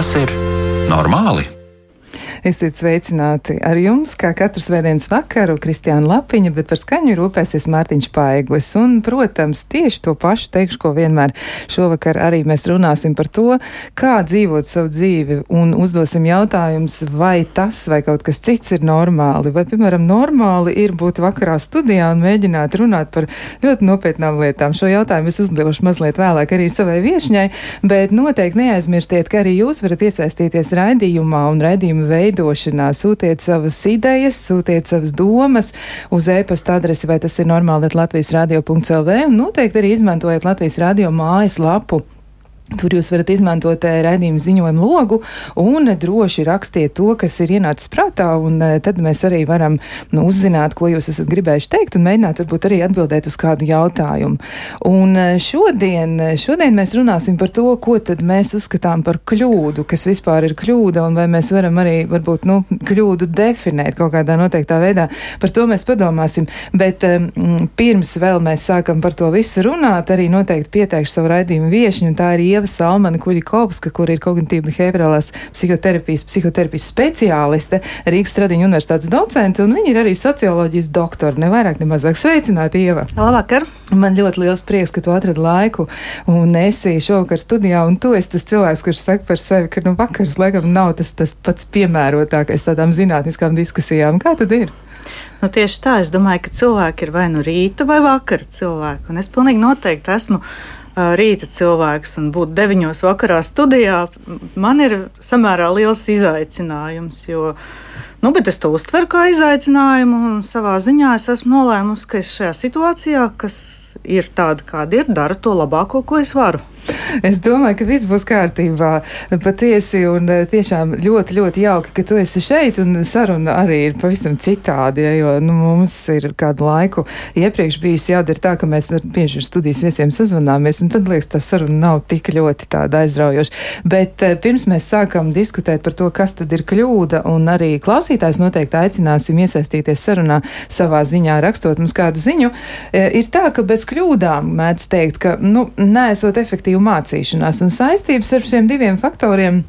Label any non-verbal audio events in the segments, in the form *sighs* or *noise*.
Vai tas ir normāli? Esiet sveicināti ar jums, kā katru svētdienas vakaru, Kristiāna Lapiņa, bet par skaņu rūpēsies Mārtiņš Paiglis. Un, protams, tieši to pašu teikšu, ko vienmēr šovakar arī mēs runāsim par to, kā dzīvot savu dzīvi un uzdosim jautājumus, vai tas vai kaut kas cits ir normāli, vai, piemēram, normāli ir būt vakarā studijā un mēģināt runāt par ļoti nopietnām lietām. Šo jautājumu es uzdevuši mazliet vēlāk arī savai viešņai, bet noteikti neaizmirstiet, ka arī jūs varat iesaistīties raidījumā un raidījuma veidā veidošanā. Sūtiet savas idejas, sūtiet savas domas uz e-pasta adresi, vai tas ir normāli Latvijas radio.lv un noteikti arī izmantojiet Latvijas radio mājas lapu Tur jūs varat izmantot eh, raidījumu ziņojumu logu un droši rakstiet to, kas ir ienācis prātā, un eh, tad mēs arī varam nu, uzzināt, ko jūs esat gribējuši teikt, un mēģināt varbūt arī atbildēt uz kādu jautājumu. Un eh, šodien, šodien mēs runāsim par to, ko tad mēs uzskatām par kļūdu, kas vispār ir kļūda, un vai mēs varam arī varbūt nu, kļūdu definēt kaut kādā noteiktā veidā. Par to mēs padomāsim, bet um, pirms vēl mēs sākam par to visu runāt, arī noteikti pieteikšu savu raidījumu viešņu, un tā ir Ieva Salmana Kuļikovska, kur ir kognitīva behaviorālās psihoterapijas, psihoterapijas speciāliste, Rīgas Stradiņa universitātes docente, un viņa ir arī socioloģijas doktora, ne vairāk, ne mazāk. Sveicināti, Ieva! Labvakar! Man ļoti liels prieks, ka tu atradi laiku un esi šovakar studijā, un tu esi tas cilvēks, kurš saka par sevi, ka nu vakars laikam nav tas, tas pats piemērotākais tādām zinātniskām diskusijām. Kā tad ir? Nu, tieši tā, es domāju, ka cilvēki ir vai nu rīta vai vakara cilvēki, un es pilnīgi noteikti esmu rīta cilvēks un būt deviņos vakarā studijā, man ir samērā liels izaicinājums. Jo, nu, bet es to uztveru kā izaicinājumu, un savā ziņā es esmu nolēmusi, ka es šajā situācijā, kas ir tāda, kāda ir, dara to labāko, ko es varu. Es domāju, ka viss būs kārtībā. Patiesi un eh, tiešām ļoti, ļoti jauki, ka tu esi šeit un saruna arī ir pavisam citādi, ja, jo nu, mums ir kādu laiku iepriekš bijis jādara tā, ka mēs bieži ar studijas viesiem sazvanāmies, un tad liekas, tā saruna nav tik ļoti tāda aizraujoša. Bet eh, pirms mēs sākam diskutēt par to, kas tad ir kļūda, un arī klausītājs noteikti aicināsim iesaistīties sarunā savā ziņā, rakstot mums kādu ziņu, eh, ir tā, ka bez kļūdām mēdz teikt, ka, nu, nesot efektīvu mācīšanās. Un saistības ar šiem diviem faktoriem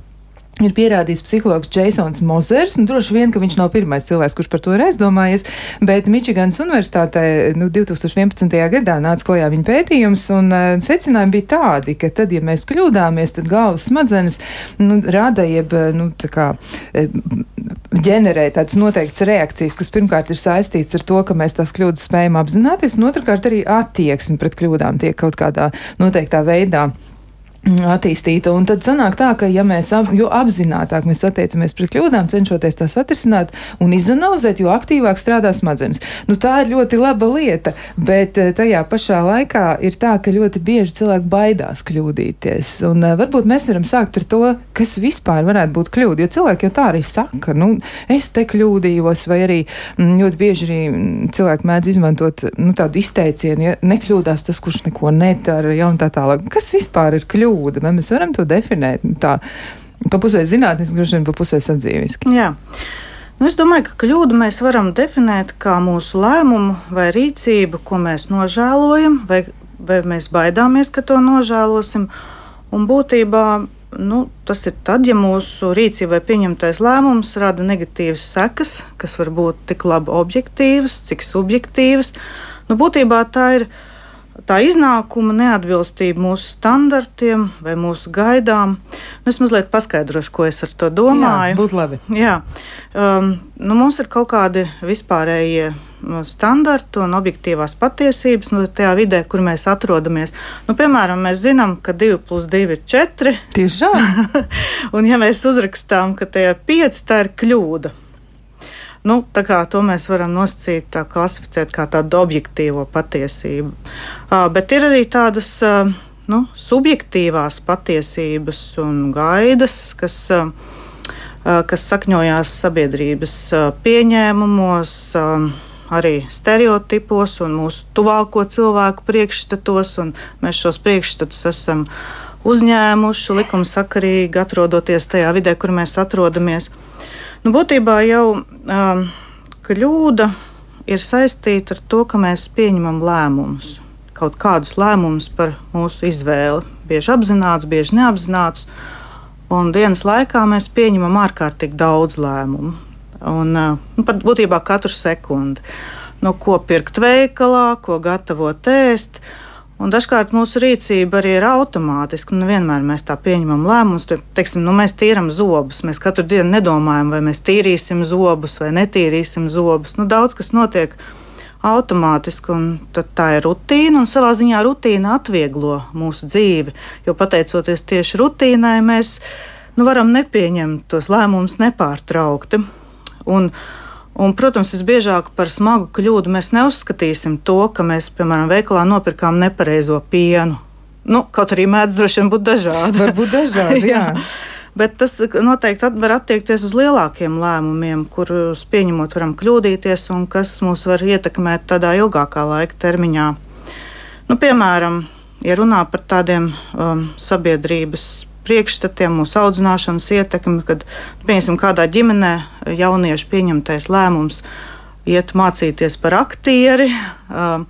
ir pierādījis psihologs Jasons Mozers. Nu, droši vien, ka viņš nav pirmais cilvēks, kurš par to ir aizdomājies, bet Mičiganas universitātē nu, 2011. gadā nāca klajā viņa pētījums, un uh, secinājumi bija tādi, ka tad, ja mēs kļūdāmies, tad galvas smadzenes nu, rada jeb, nu, tā kā, ģenerē tādas noteiktas reakcijas, kas pirmkārt ir saistīts ar to, ka mēs tās kļūdas spējam apzināties, un otrkārt arī attieksme pret kļūdām tiek kaut kādā noteiktā veidā attīstīta. Un tad sanāk tā, ka ja mēs ap, apzinātāk mēs attiecamies pret kļūdām, cenšoties tās atrisināt un izanalizēt, jo aktīvāk strādā smadzenes. Nu, tā ir ļoti laba lieta, bet eh, tajā pašā laikā ir tā, ka ļoti bieži cilvēki baidās kļūdīties. Un uh, varbūt mēs varam sākt ar to, kas vispār varētu būt kļūda, jo cilvēki jau tā arī saka, nu, es te kļūdījos, vai arī mm, ļoti bieži arī mm, cilvēki mēdz izmantot nu, tādu izteicienu, ja nekļūdās tas, kurš neko nedara, ja un tā tālāk. Kas vispār ir kļūda? Kļūda. Vai mēs varam to definēt nu, tā, pa pusē zinātniski, droši vien pa pusē sadzīviski? Jā. Nu, es domāju, ka kļūdu mēs varam definēt kā mūsu lēmumu vai rīcību, ko mēs nožēlojam, vai, vai mēs baidāmies, ka to nožēlosim. Un būtībā nu, tas ir tad, ja mūsu rīcībai pieņemtais lēmums rada negatīvas sekas, kas var būt tik labi objektīvas, cik subjektīvas. Nu, būtībā tā ir tā iznākuma neatbilstība mūsu standartiem vai mūsu gaidām. Nu, es mazliet paskaidrošu, ko es ar to domāju. Jā, būtu labi. Jā. Um, nu, mums ir kaut kādi vispārējie nu, standarti un objektīvās patiesības nu, tajā vidē, kur mēs atrodamies. Nu, piemēram, mēs zinām, ka 2 plus 2 ir 4. Tiešām! *laughs* un ja mēs uzrakstām, ka tie ir 5, tā ir kļūda. Nu, to mēs varam nosacīt, tā, klasificēt kā tādu objektīvo patiesību. Uh, bet ir arī tādas uh, nu, subjektīvās patiesības un gaidas, kas, uh, kas sakņojās sabiedrības pieņēmumos. Arī stereotipos un mūsu tuvāko cilvēku priekšstatos, un mēs šos priekšstatus esam uzņēmuši likumsakarīgi, atrodoties tajā vidē, kur mēs atrodamies. Uh, Nu, būtībā jau um, kļūda ir saistīta ar to, ka mēs pieņemam lēmumus, kaut kādus lēmumus par mūsu izvēli. Bieži apzināts, bieži neapzināts. Un dienas laikā mēs pieņemam ārkārtīgi daudz lēmumu. Un, nu, pat būtībā katru sekundi. No ko pirkt veikalā, ko gatavot ēst. Un dažkārt mūsu rīcība arī ir automātiska. Nu, vienmēr mēs tā pieņemam lēmumus. Teiksim, nu, mēs tīram zobus. Mēs katru dienu nedomājam, vai mēs tīrīsim zobus vai netīrīsim zobus. Nu, daudz kas notiek automātiski, un tā ir rutīna. Savā ziņā rutīna atvieglo mūsu dzīvi, jo pateicoties tieši rutīnai, mēs nu, varam nepieņemt tos lēmumus nepārtraukti. Un, Un, protams, visbiežāk par smagu kļūdu mēs neuzskatīsim to, ka mēs, piemēram, veikalā nopirkām nepareizo pienu. Nu, kaut arī mēdz droši vien būt dažādi. Varbūt dažādi, *laughs* jā. jā. Bet tas noteikti var attiekties uz lielākiem lēmumiem, kurus pieņemot varam kļūdīties un kas mūs var ietekmēt tādā ilgākā laika termiņā. Nu, piemēram, ja runā par tādiem um, sabiedrības priekšstatiem, mūsu audzināšanas ietekmi, kad, piemēram, kādā ģimenē jaunieši pieņemtais lēmums iet mācīties par aktieri. Um,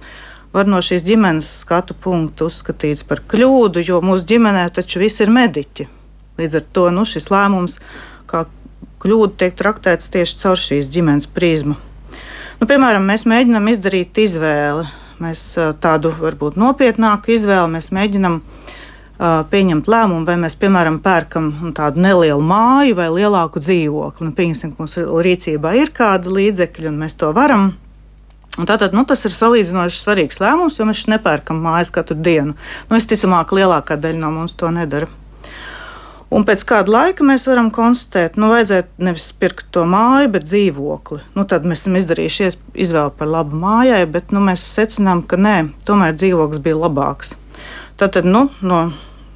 var no šīs ģimenes skatu punktu uzskatīts par kļūdu, jo mūsu ģimenē taču visi ir mediķi. Līdz ar to nu, šis lēmums kā kļūda tiek traktēts tieši caur šīs ģimenes prizmu. Nu, piemēram, mēs mēģinām izdarīt izvēli. Mēs tādu varbūt nopietnāku izvēli mēs mēģinām uh, pieņemt lēmumu, vai mēs, piemēram, pērkam tādu nelielu māju vai lielāku dzīvokli. Nu, pieņemsim, ka mūsu rīcībā ir kāda līdzekļa un mēs to varam. Un tātad nu, tas ir salīdzinoši svarīgs lēmums, jo mēs nepērkam mājas katru dienu. Nu, Visticamāk, lielākā daļa no mums to nedara. Un pēc kāda laika mēs varam konstatēt, ka nu, vajadzētu nevis pirkt to māju, bet dzīvokli. Nu, tad mēs esam izdarījuši izvēli par labu mājai, bet nu, mēs secinām, ka nē, tomēr dzīvoklis bija labāks. Tad, nu, no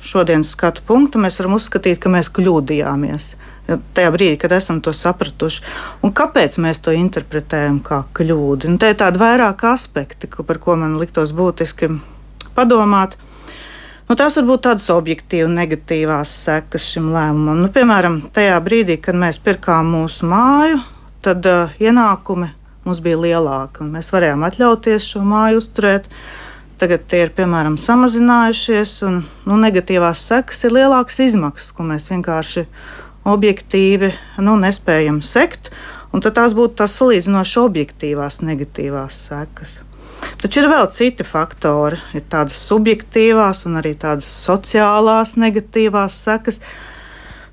šodienas skatu punkta mēs varam uzskatīt, ka mēs kļūdījāmies. Tajā brīdī, kad esam to sapratuši. Un kāpēc mēs to interpretējam kā kļūdu? Un te ir tādi vairāki aspekti, par ko man liktos būtiski padomāt. Nu, tās var būt tādas objektīvas, negatīvās sekas šim lēmumam. Nu, piemēram, tajā brīdī, kad mēs pirkām mūsu māju, tad uh, ienākumi mums bija lielāki un mēs varējām atļauties šo māju uzturēt. Tagad tie ir piemēram samazinājušies, un nu, negatīvās sekas ir lielākas izmaksas, ko mēs vienkārši objektīvi nu, nespējam sekt. Tad tās būtu tās salīdzinoši objektīvās negatīvās sekas. Taču ir vēl citi faktori. Ir tādas subjektīvās un arī tādas sociālās negatīvās sekas.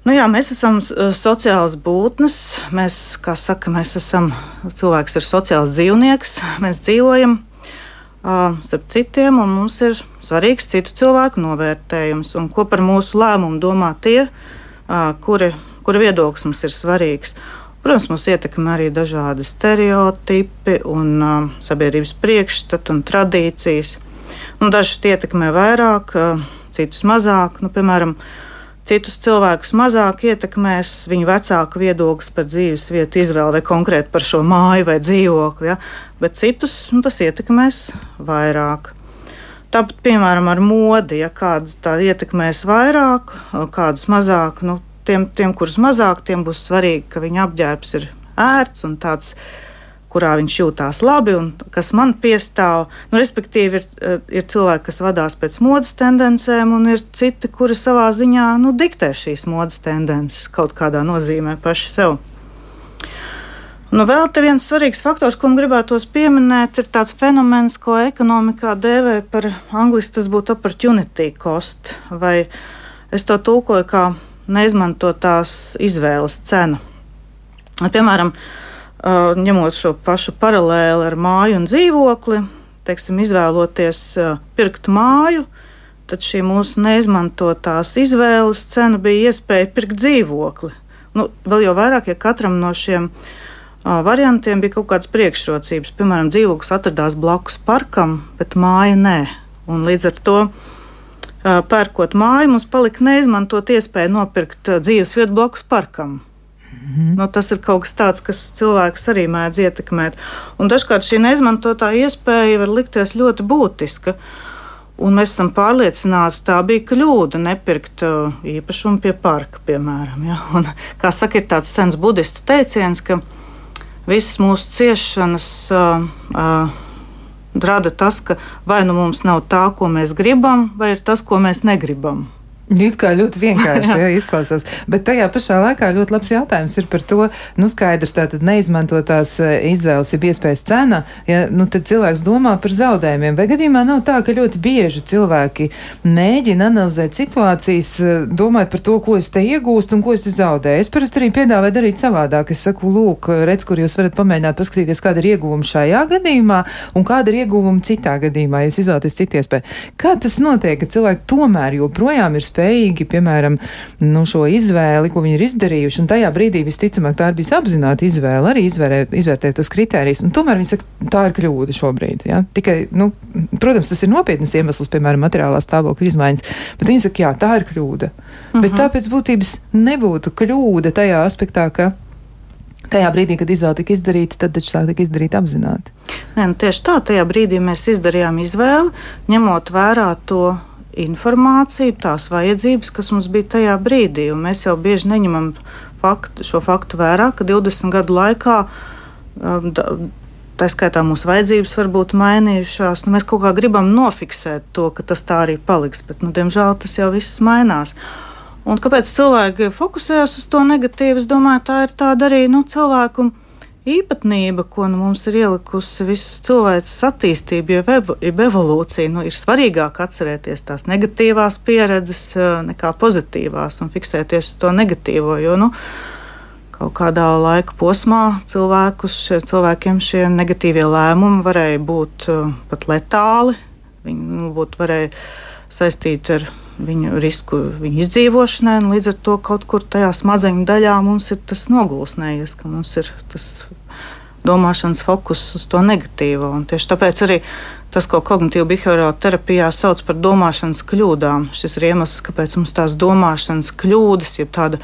Nu jā, mēs esam sociāls būtnes. Mēs, kā saka, mēs esam cilvēks, ir sociāls dzīvnieks. Mēs dzīvojam starp citiem, un mums ir svarīgs citu cilvēku novērtējums. Un ko par mūsu lēmumu domā tie, kuri, kuri viedoklis mums ir svarīgs. Protams, mūs ietekmē arī dažādi stereotipi un uh, sabiedrības priekšstati un tradīcijas. Un dažus ietekmē vairāk, uh, citus mazāk. Nu, piemēram, citus cilvēkus mazāk ietekmēs viņu vecāku viedoklis par dzīves vietu izvēli vai konkrēti par šo māju vai dzīvokli, ja? Bet citus nu, tas ietekmēs vairāk. Tāpat, piemēram, ar modi, ja kādu tā ietekmēs vairāk, kādus mazāk, nu, tiem, tiem, kurus mazāk, tiem būs svarīgi, ka viņa apģērbs ir ērts un tāds, kurā viņš jūtās labi un kas man piestāv. Nu, respektīvi, ir, eh, ir cilvēki, kas vadās pēc modes tendencēm, un ir citi, kuri savā ziņā nu, diktē šīs modes tendences kaut kādā nozīmē paši sev. Nu, vēl viens svarīgs faktors, ko gribētos pieminēt, ir tāds fenomens, ko ekonomikā dēvē par angļuiski tas būtu opportunity cost, vai es to tulkoju kā neizmantotās izvēles cena. Piemēram, ņemot šo pašu paralēli ar māju un dzīvokli, teiksim, izvēloties pirkt māju, tad šī mūsu neizmantotās izvēles cena bija iespēja pirkt dzīvokli. Nu, vēl jau vairāk, ja katram no šiem uh, variantiem bija kaut kādas priekšrocības. Piemēram, dzīvoklis atradās blakus parkam, bet māja nē. Un līdz ar to pērkot māju, mums palika neizmantot iespēju nopirkt dzīvesvietu blakus parkam. Mm -hmm. nu, tas ir kaut kas tāds, kas cilvēks arī mēdz ietekmēt. Un dažkārt šī neizmantotā iespēja var likties ļoti būtiska. Un mēs esam pārliecināti, tā bija kļūda nepirkt īpašumu pie parka, piemēram. Ja? Un, kā saka, ir tāds sens budistu teiciens, ka visas mūsu ciešanas uh, uh, rada tas, ka vai nu mums nav tā, ko mēs gribam, vai ir tas, ko mēs negribam. It kā ļoti vienkārši *laughs* ja, izklausās, bet tajā pašā laikā ļoti labs jautājums ir par to, nu skaidrs, tātad neizmantotās e, izvēles ir iespējas cena, ja, nu tad cilvēks domā par zaudējumiem. Vai gadījumā nav tā, ka ļoti bieži cilvēki mēģina analizēt situācijas, e, domājot par to, ko es te iegūstu un ko es te zaudēju. Es parasti arī piedāvāju darīt savādāk. Es saku, lūk, redz, kur jūs varat pamēģināt paskatīties, kāda ir ieguvuma šajā gadījumā un kāda ir ieguvuma citā gadījumā, ja jūs izvēlaties citu iespēju. Kā tas notiek, ka cilvēki tomēr joprojām ir spējīgi spējīgi, piemēram, nu, šo izvēli, ko viņi ir izdarījuši, un tajā brīdī visticamāk tā ir bijusi apzināta izvēle, arī izvērēt, izvērtēt tos kritērijus, un tomēr viņi saka, tā ir kļūda šobrīd. Ja? Tikai, nu, protams, tas ir nopietnas iemesls, piemēram, materiālā stāvokļa izmaiņas, bet viņi saka, jā, tā ir kļūda. Uh -huh. Bet mhm. tāpēc būtības nebūtu kļūda tajā aspektā, ka tajā brīdī, kad izvēle tika izdarīta, tad tā tika izdarīta apzināti. Nē, nu tieši tā, tajā brīdī mēs izdarījām izvēli, ņemot vērā to informāciju, tās vajadzības, kas mums bija tajā brīdī. Un mēs jau bieži neņemam faktu, šo faktu vērā, ka 20 gadu laikā. Um, tā skaitā mūsu vajadzības var būt mainījušās. Nu, mēs kaut kā gribam nofiksēt to, ka tas tā arī paliks, bet, nu, diemžēl, tas jau viss mainās. Un kāpēc cilvēki fokusējas uz to negatīvu? Es domāju, tā ir tāda arī nu, cilvēku īpatnība, ko nu, mums ir ielikusi visas cilvēces attīstība, jeb evolūcija. Nu, ir svarīgāk atcerēties tās negatīvās pieredzes nekā pozitīvās un fiksēties uz to negatīvo. Jo, nu, kaut kādā laika posmā cilvēkus, cilvēkiem šie negatīvie lēmumi varēja būt pat letāli. Viņi nu, būtu varēja saistīti ar viņu risku viņu izdzīvošanai, un līdz ar to kaut kur tajā smadzeņu daļā mums ir tas nogulsnējies, ka mums ir tas domāšanas fokus uz to negatīvo. Un tieši tāpēc arī tas, ko kognitīva behaviorāla terapijā sauc par domāšanas kļūdām, šis ir iemesls, kāpēc mums tās domāšanas kļūdas, jeb tāda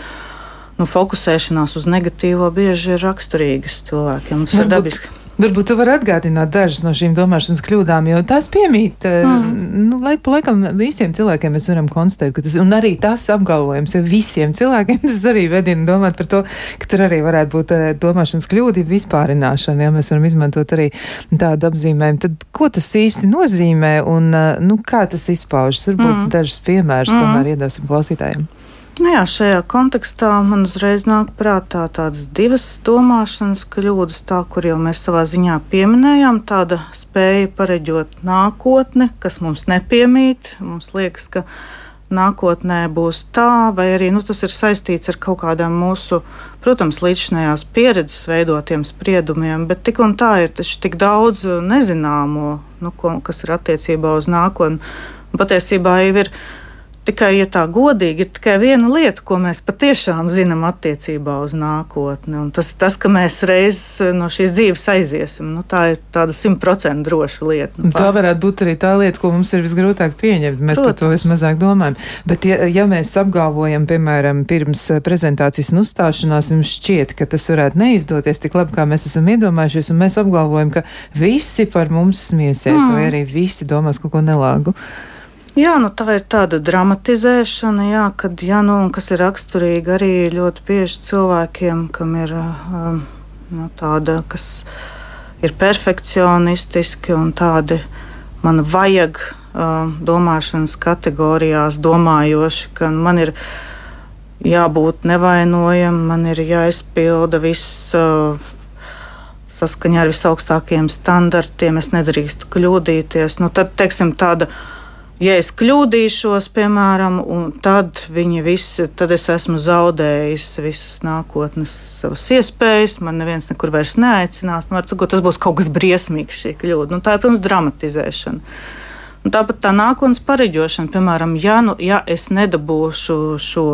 nu, fokusēšanās uz negatīvo, bieži ir raksturīgas cilvēkiem. Tas Varbūt. ir dabiski. Varbūt tu vari atgādināt dažas no šīm domāšanas kļūdām, jo tās piemīt. Mm. Nu, laik pa laikam visiem cilvēkiem mēs varam konstatēt, ka tas, un arī tas apgalvojums, ja visiem cilvēkiem *laughs* tas arī vedina domāt par to, ka tur arī varētu būt eh, domāšanas kļūda, vispārināšana, ja mēs varam izmantot arī tādu apzīmējumu. Tad ko tas īsti nozīmē un eh, nu, kā tas izpaužas? Varbūt mm. dažus piemērus mm. tomēr iedosim klausītājiem. Nu jā, šajā kontekstā man uzreiz nāk prātā tādas divas domāšanas kļūdas, tā, kur jau mēs savā ziņā pieminējām, tāda spēja pareģot nākotni, kas mums nepiemīt. Mums liekas, ka nākotnē būs tā, vai arī nu, tas ir saistīts ar kaut kādām mūsu, protams, līdzinājās pieredzes veidotiem spriedumiem, bet tik un tā ir tik daudz nezināmo, nu, ko, kas ir attiecībā uz nākotni. Patiesībā jau ir Tikai, ja tā godīgi, ir tikai viena lieta, ko mēs patiešām zinām attiecībā uz nākotni. Un tas ir tas, ka mēs reiz no šīs dzīves aiziesim. Nu, tā ir tāda simtprocentīgi droša lieta. Nu, tā varētu būt arī tā lieta, ko mums ir visgrūtāk pieņemt. Mēs Protams. par to vismazāk domājam. Bet, ja, ja mēs apgalvojam, piemēram, pirms prezentācijas un uzstāšanās, mums šķiet, ka tas varētu neizdoties tik labi, kā mēs esam iedomājušies, un mēs apgalvojam, ka visi par mums smiesies, mm. vai arī visi domās kaut ko nelāgu. Jā, nu tā ir tāda dramatizēšana, jā, kad, jā, nu, kas ir raksturīga arī ļoti bieži cilvēkiem, kam ir um, nu, tāda, kas ir perfekcionistiski un tādi man vajag um, domāšanas kategorijās domājoši, ka man ir jābūt nevainojam, man ir jāizpilda viss. Uh, Saskaņā ar visaugstākajiem standartiem es nedrīkstu kļūdīties. Nu, tad, teiksim, tāda uh, ja es kļūdīšos, piemēram, tad visi, tad es esmu zaudējis visas nākotnes savas iespējas, man neviens nekur vairs neaicinās. Nu, sakot, tas būs kaut kas briesmīgs, šī kļūda. Nu, tā ir, protams, dramatizēšana. Un tāpat tā nākotnes pareģošana, piemēram, ja, nu, ja es nedabūšu šo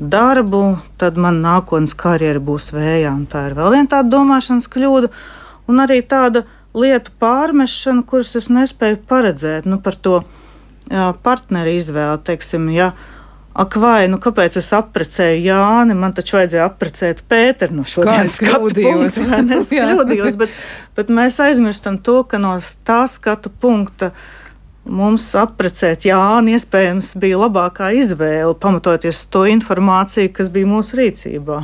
darbu, tad man nākotnes karjera būs vējā. Tā ir vēl viena tāda domāšanas kļūda, un arī tāda lietu pārmešana, kuras es nespēju paredzēt nu, par to partneri izvēle, teiksim, ja, ak, vai, nu kāpēc es apprecēju Jāni, man taču vajadzēja apprecēt Pēteru no šodienas skatu punkta, vai ne? Es *laughs* kļūdījos, bet, bet mēs aizmirstam to, ka no tā skatu punkta mums apprecēt Jāni iespējams bija labākā izvēle, pamatoties to informāciju, kas bija mūsu rīcībā.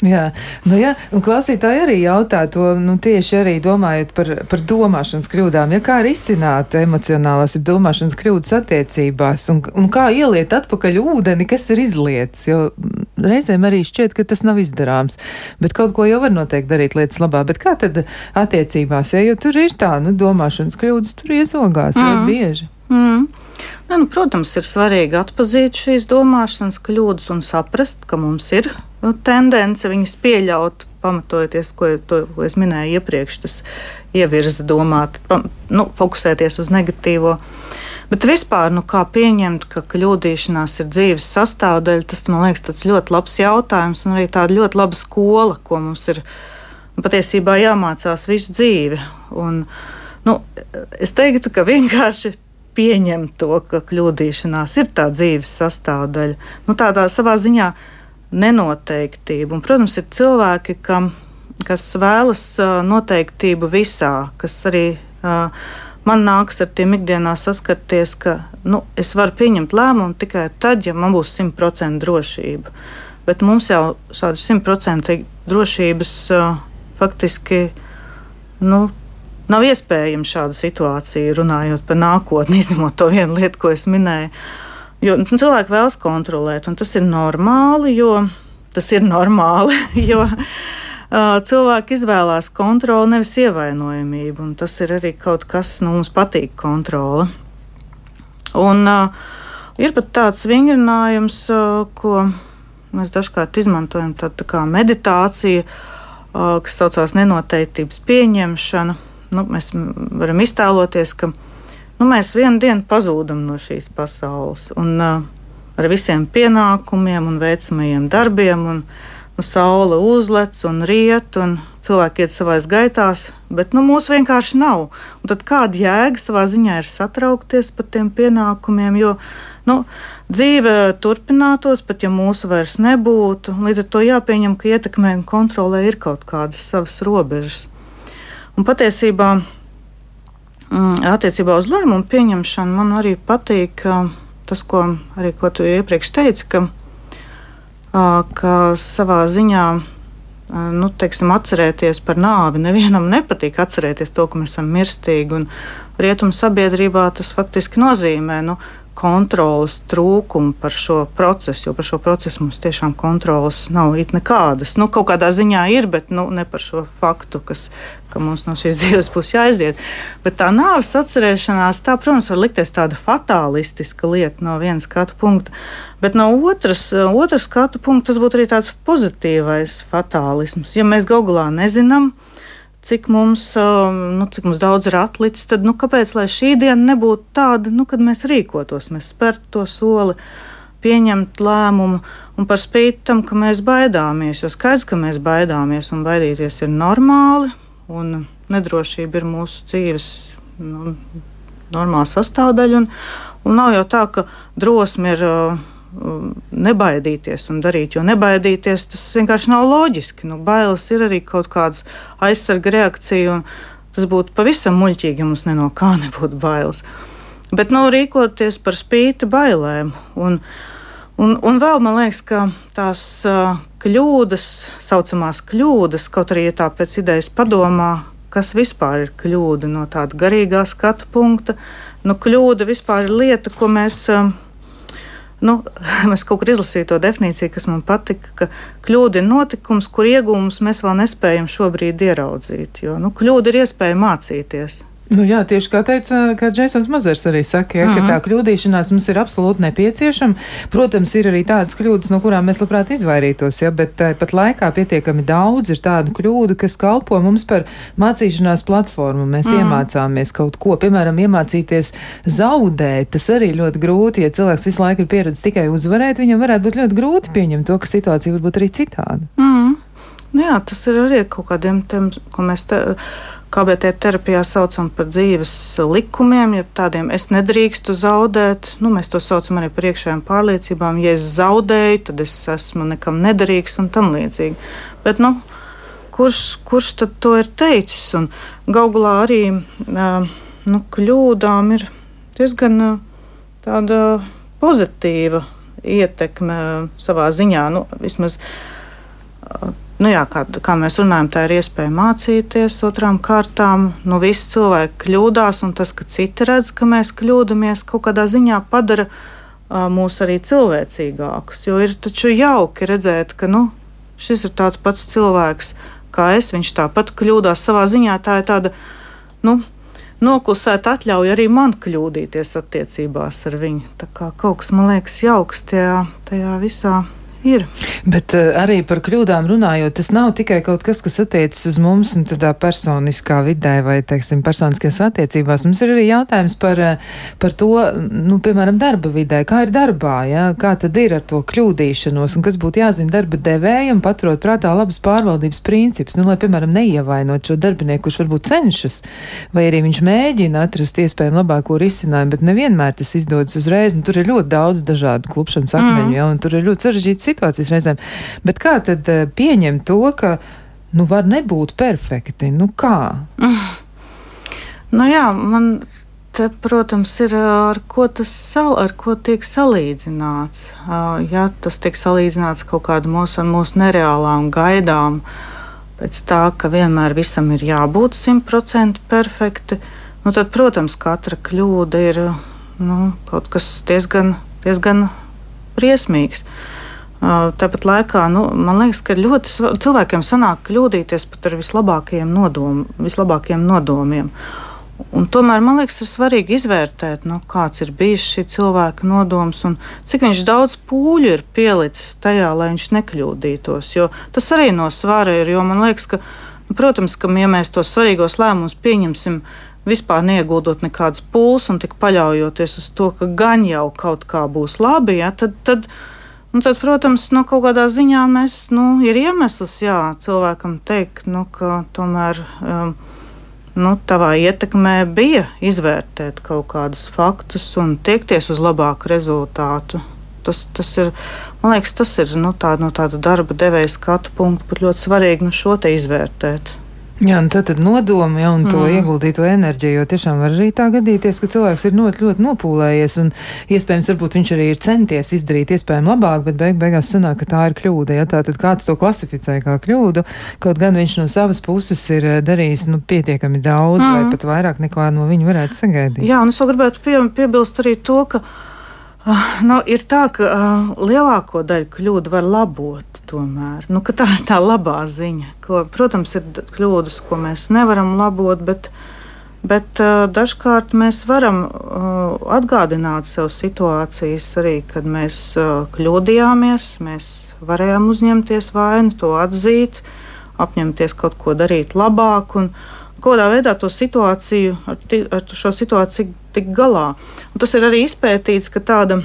Jā, nu jā, un klausītāji arī jautā to, nu tieši arī domājot par, par domāšanas kļūdām, ja kā risināt emocionālās, ja domāšanas kļūdas attiecībās, un, un kā ieliet atpakaļ ūdeni, kas ir izlietas, jo reizēm arī šķiet, ka tas nav izdarāms, bet kaut ko jau var noteikti darīt lietas labā, bet kā tad attiecībās, ja, jo tur ir tā, nu, domāšanas kļūdas tur iezogās mm. bieži. Mm. Ne, nu, protams, ir svarīgi atzīt šīs domāšanas kļūdas un saprast, ka mums ir nu, tendence viņas pieļaut, pamatojoties, ko, to, ko es minēju iepriekš, tas ievirza domāt, pam, nu, fokusēties uz negatīvo. Bet vispār, nu, kā pieņemt, ka kļūdīšanās ir dzīves sastāvdaļa, tas man liekas ļoti labs jautājums un arī tāda ļoti laba skola, ko mums ir nu, patiesībā jāmācās visu dzīvi. Un, nu, es teiktu, ka vienkārši pieņemt to, ka kļūdīšanās ir tā dzīves sastāvdaļa. Nu, tādā savā ziņā nenoteiktība. Un, protams, ir cilvēki, kam, kas vēlas noteiktību visā, kas arī man nāks ar tiem ikdienā saskarties, ka nu, es varu pieņemt lēmumu tikai tad, ja man būs 100% drošība. Bet mums jau šāda 100% drošības faktiski nu, Nav iespējama šāda situācija, runājot par nākotni, *laughs* izņemot to vienu lietu, ko es minēju. Jo nu, cilvēki vēlas kontrolēt, un tas ir normāli, jo tas ir normāli. *laughs* Jo, cilvēki izvēlās kontroli, nevis ievainojamību, tas ir arī kaut kas, kas nu, mums patīk kontrole. Un, uh, ir pat tāds vingrinājums, uh, ko mēs dažkārt izmantojam, tā, tā kā meditācija, uh, kas saucās nenoteiktības pieņemšana nu, mēs varam iztēloties, ka nu, mēs vienu dienu pazūdam no šīs pasaules. Un, uh, ar visiem pienākumiem un veicamajiem darbiem. Un, nu, saule uzlec un riet, un cilvēki iet savā gaitās, bet nu, mūsu vienkārši nav. Un tad kāda jēga savā ziņā ir satraukties par tiem pienākumiem, jo nu, dzīve turpinātos, pat ja mūsu vairs nebūtu. Līdz ar to jāpieņem, ka ietekmē un kontrolē ir kaut kādas savas robežas. Un patiesībā attiecībā uz lēmumu pieņemšanu man arī patīk tas, ko arī ko tu iepriekš teici, ka, ka savā ziņā nu, teiksim, atcerēties par nāvi. *laughs* Nevienam nepatīk atcerēties to, ka mēs esam mirstīgi. Rietumu sabiedrībā tas faktiski nozīmē nu, kontrolas trūkumu par šo procesu, jo par šo procesu mums tiešām kontrolas nav it nekādas. Nu, kaut kādā ziņā ir, bet nu, ne par šo faktu, kas, ka mums no šīs *laughs* dzīves būs jāaiziet. Bet tā nāves atcerēšanās, tā, protams, var likties tāda fatālistiska lieta no vienas skatu punkta. Bet no otras, otras skatu punkta tas būtu arī tāds pozitīvais fatālisms. Ja mēs gaugalā nezinām, cik mums, um, nu, cik mums daudz ir atlicis, tad nu, kāpēc šī diena nebūtu tāda, nu, kad mēs rīkotos, mēs spērtu to soli, pieņemt lēmumu un par spīti tam, ka mēs baidāmies. Jo skaidrs, ka mēs baidāmies un baidīties ir normāli, un nedrošība ir mūsu dzīves nu, normāla sastāvdaļa. Un, un nav jau tā, ka drosme ir. Uh, nebaidīties un darīt, jo nebaidīties tas vienkārši nav loģiski. Nu, bailes ir arī kaut kāda aizsarga reakcija, un tas būtu pavisam muļķīgi, ja mums ne no kā *laughs* nebūtu bailes. Bet nu, rīkoties par spīti bailēm. Un, un, un vēl man liekas, ka tās uh, kļūdas, saucamās kļūdas, kaut arī ja tā pēc idejas padomā, kas vispār ir kļūda no tāda garīgā skatu punkta. Nu, kļūda vispār ir lieta, ko mēs. Uh, Nu, *laughs* es kaut kur izlasīju to definīciju, kas man patika, ka kļūda ir notikums, kur iegūmus mēs vēl nespējam šobrīd ieraudzīt. Jo nu, kļūda ir iespēja mācīties. Nu jā, tieši kā teica, kā Džeisons Mazars arī saka, ja, mm -hmm. ka tā mhm. kļūdīšanās mums ir absolūti nepieciešama. Protams, ir arī tādas kļūdas, no kurām mēs labprāt izvairītos, ja, bet pat laikā pietiekami daudz ir tādu kļūdu, kas kalpo mums par mācīšanās platformu. Mēs mm -hmm. iemācāmies kaut ko, piemēram, iemācīties zaudēt. Tas arī ļoti grūti, ja cilvēks visu laiku ir pieredzējis tikai uzvarēt, viņam varētu būt ļoti grūti pieņemt to, ka situācija var būt arī citāda. Mm -hmm. Jā, tas ir arī kaut kādiem tiem, ko mēs te KBT terapijā saucam par dzīves likumiem, ja tādiem es nedrīkstu zaudēt. Nu, mēs to saucam arī par iekšējām pārliecībām. Ja es zaudēju, tad es esmu nekam nederīgs un tam līdzīgi. Bet, nu, kurš, kurš tad to ir teicis? Un Gauglā arī nu, kļūdām ir diezgan tāda pozitīva ietekme savā ziņā. Nu, vismaz, Nu jā, kā, kā mēs runājam, tā ir iespēja mācīties otrām kārtām. Nu, visi cilvēki kļūdās, un tas, ka citi redz, ka mēs kļūdāmies, kaut kādā ziņā padara uh, mūs arī cilvēcīgākus. Jo ir taču jauki redzēt, ka nu, šis ir tāds pats cilvēks kā es. Viņš tāpat kļūdās savā ziņā. Tā ir tāda. Nu, Noklusēt atļauj arī man kļūdīties attiecībās ar viņu. Tā kā kaut kas man liekas jauks tajā, tajā visā ir. Bet uh, arī par kļūdām runājot, tas nav tikai kaut kas, kas attiecas uz mums un tādā personiskā vidē vai, teiksim, personiskajās attiecībās. Mums ir arī jautājums par, uh, par to, nu, piemēram, darba vidē. Kā ir darbā, ja? kā tad ir ar to kļūdīšanos un kas būtu jāzina darba devējam, paturot prātā labas pārvaldības principus, nu, lai, piemēram, neievainot šo darbinieku, kurš varbūt cenšas, vai arī viņš mēģina atrast iespējami labāko risinājumu, bet nevienmēr tas izdodas uzreiz. Nu, tur ir ļoti daudz dažādu klupšanas akmeņu, mm. ja, un tur ir ļoti sarežģīts situācijas reizēm. Bet kā tad eh, pieņemt to, ka nu, var nebūt perfekti? Nu, kā? *sighs* Nu, jā, man te, protams, ir eh, ar ko tas sal, ar ko tiek salīdzināts. Eh, ja tas tiek salīdzināts kaut kādu mūsu, mūsu nereālām gaidām, pēc tā, ka vienmēr visam ir jābūt simtprocentīgi perfekti, nu, tad, protams, katra kļūda ir nu, kaut kas diezgan, diezgan briesmīgs. Tāpat laikā nu, man liekas, ka ļoti cilvēkiem sanāk kļūdīties pat ar vislabākajiem, nodom, vislabākajiem nodomiem. Un tomēr man liekas, ir svarīgi izvērtēt, nu, kāds ir bijis šī cilvēka nodoms un cik daudz pūļu ir pielicis tajā, lai viņš nekļūdītos. Jo tas arī no svara ir. Man liekas, ka, nu, protams, ka ja mēs tos svarīgos lēmumus pieņemsim vispār neieguldot nekādas pūles un tik paļaujoties uz to, ka gan jau kaut kā būs labi, ja, tad. tad Nu, tad, protams, nu, kaut kādā ziņā mēs, nu, ir iemesls jā, cilvēkam teikt, nu, ka tomēr um, nu, tavā ietekmē bija izvērtēt kaut kādus faktus un tiekties uz labāku rezultātu. Tas, tas ir, man liekas, tas ir nu, tā, no tāda darba devēja skatu punkta, bet ļoti svarīgi nu, šo te izvērtēt. Jā, un tad, tad nodomi ja, un to mm. ieguldīto enerģiju, jo tiešām var arī tā gadīties, ka cilvēks ir ļoti, ļoti nopūlējies un iespējams varbūt viņš arī ir centies izdarīt iespējami labāk, bet beig beigās sanāk, ka tā ir kļūda. Ja tā tad kāds to klasificē kā kļūdu, kaut gan viņš no savas puses ir eh, darījis nu, pietiekami daudz mm. vai pat vairāk nekā no viņa varētu sagaidīt. Jā, un es vēl gribētu pie, piebilst arī to, ka nu, ir tā, ka uh, lielāko daļu kļūdu var labot. Tomēr. Nu, tā ir tā labā ziņa. Ko, protams, ir kļūdas, ko mēs nevaram labot, bet, bet uh, dažkārt mēs varam uh, atgādināt sev situācijas arī, kad mēs uh, kļūdījāmies. Mēs varējām uzņemties vainu, to atzīt, apņemties kaut ko darīt labāk. Un, Kādā veidā to situāciju, ar, ar šo situāciju tikt galā. Un tas ir arī izpētīts, ka tāda.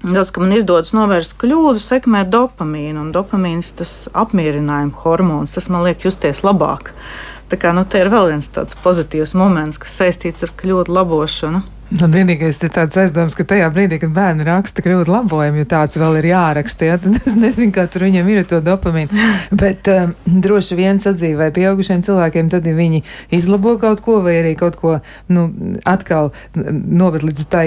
Tas, ka man izdodas novērst kļūdu, sekmē dopamīnu, dopamīns tas apmierinājuma hormons, tas man liek justies labāk. Tā kā nu, te ir vēl viens tāds pozitīvs moments, kas saistīts ar kļūdu labošanu. Man vienīgais ir tāds aizdoms, ka tajā brīdī, kad bērni raksta kļūdu labojumu, ja tāds vēl ir jāraksta, ja, tad *laughs* es nezinu, kā tur viņam ir to dopamīnu. Bet um, droši vien sadzīvē pieaugušiem cilvēkiem, tad ja viņi izlabo kaut ko vai arī kaut ko, nu, atkal noved līdz tai,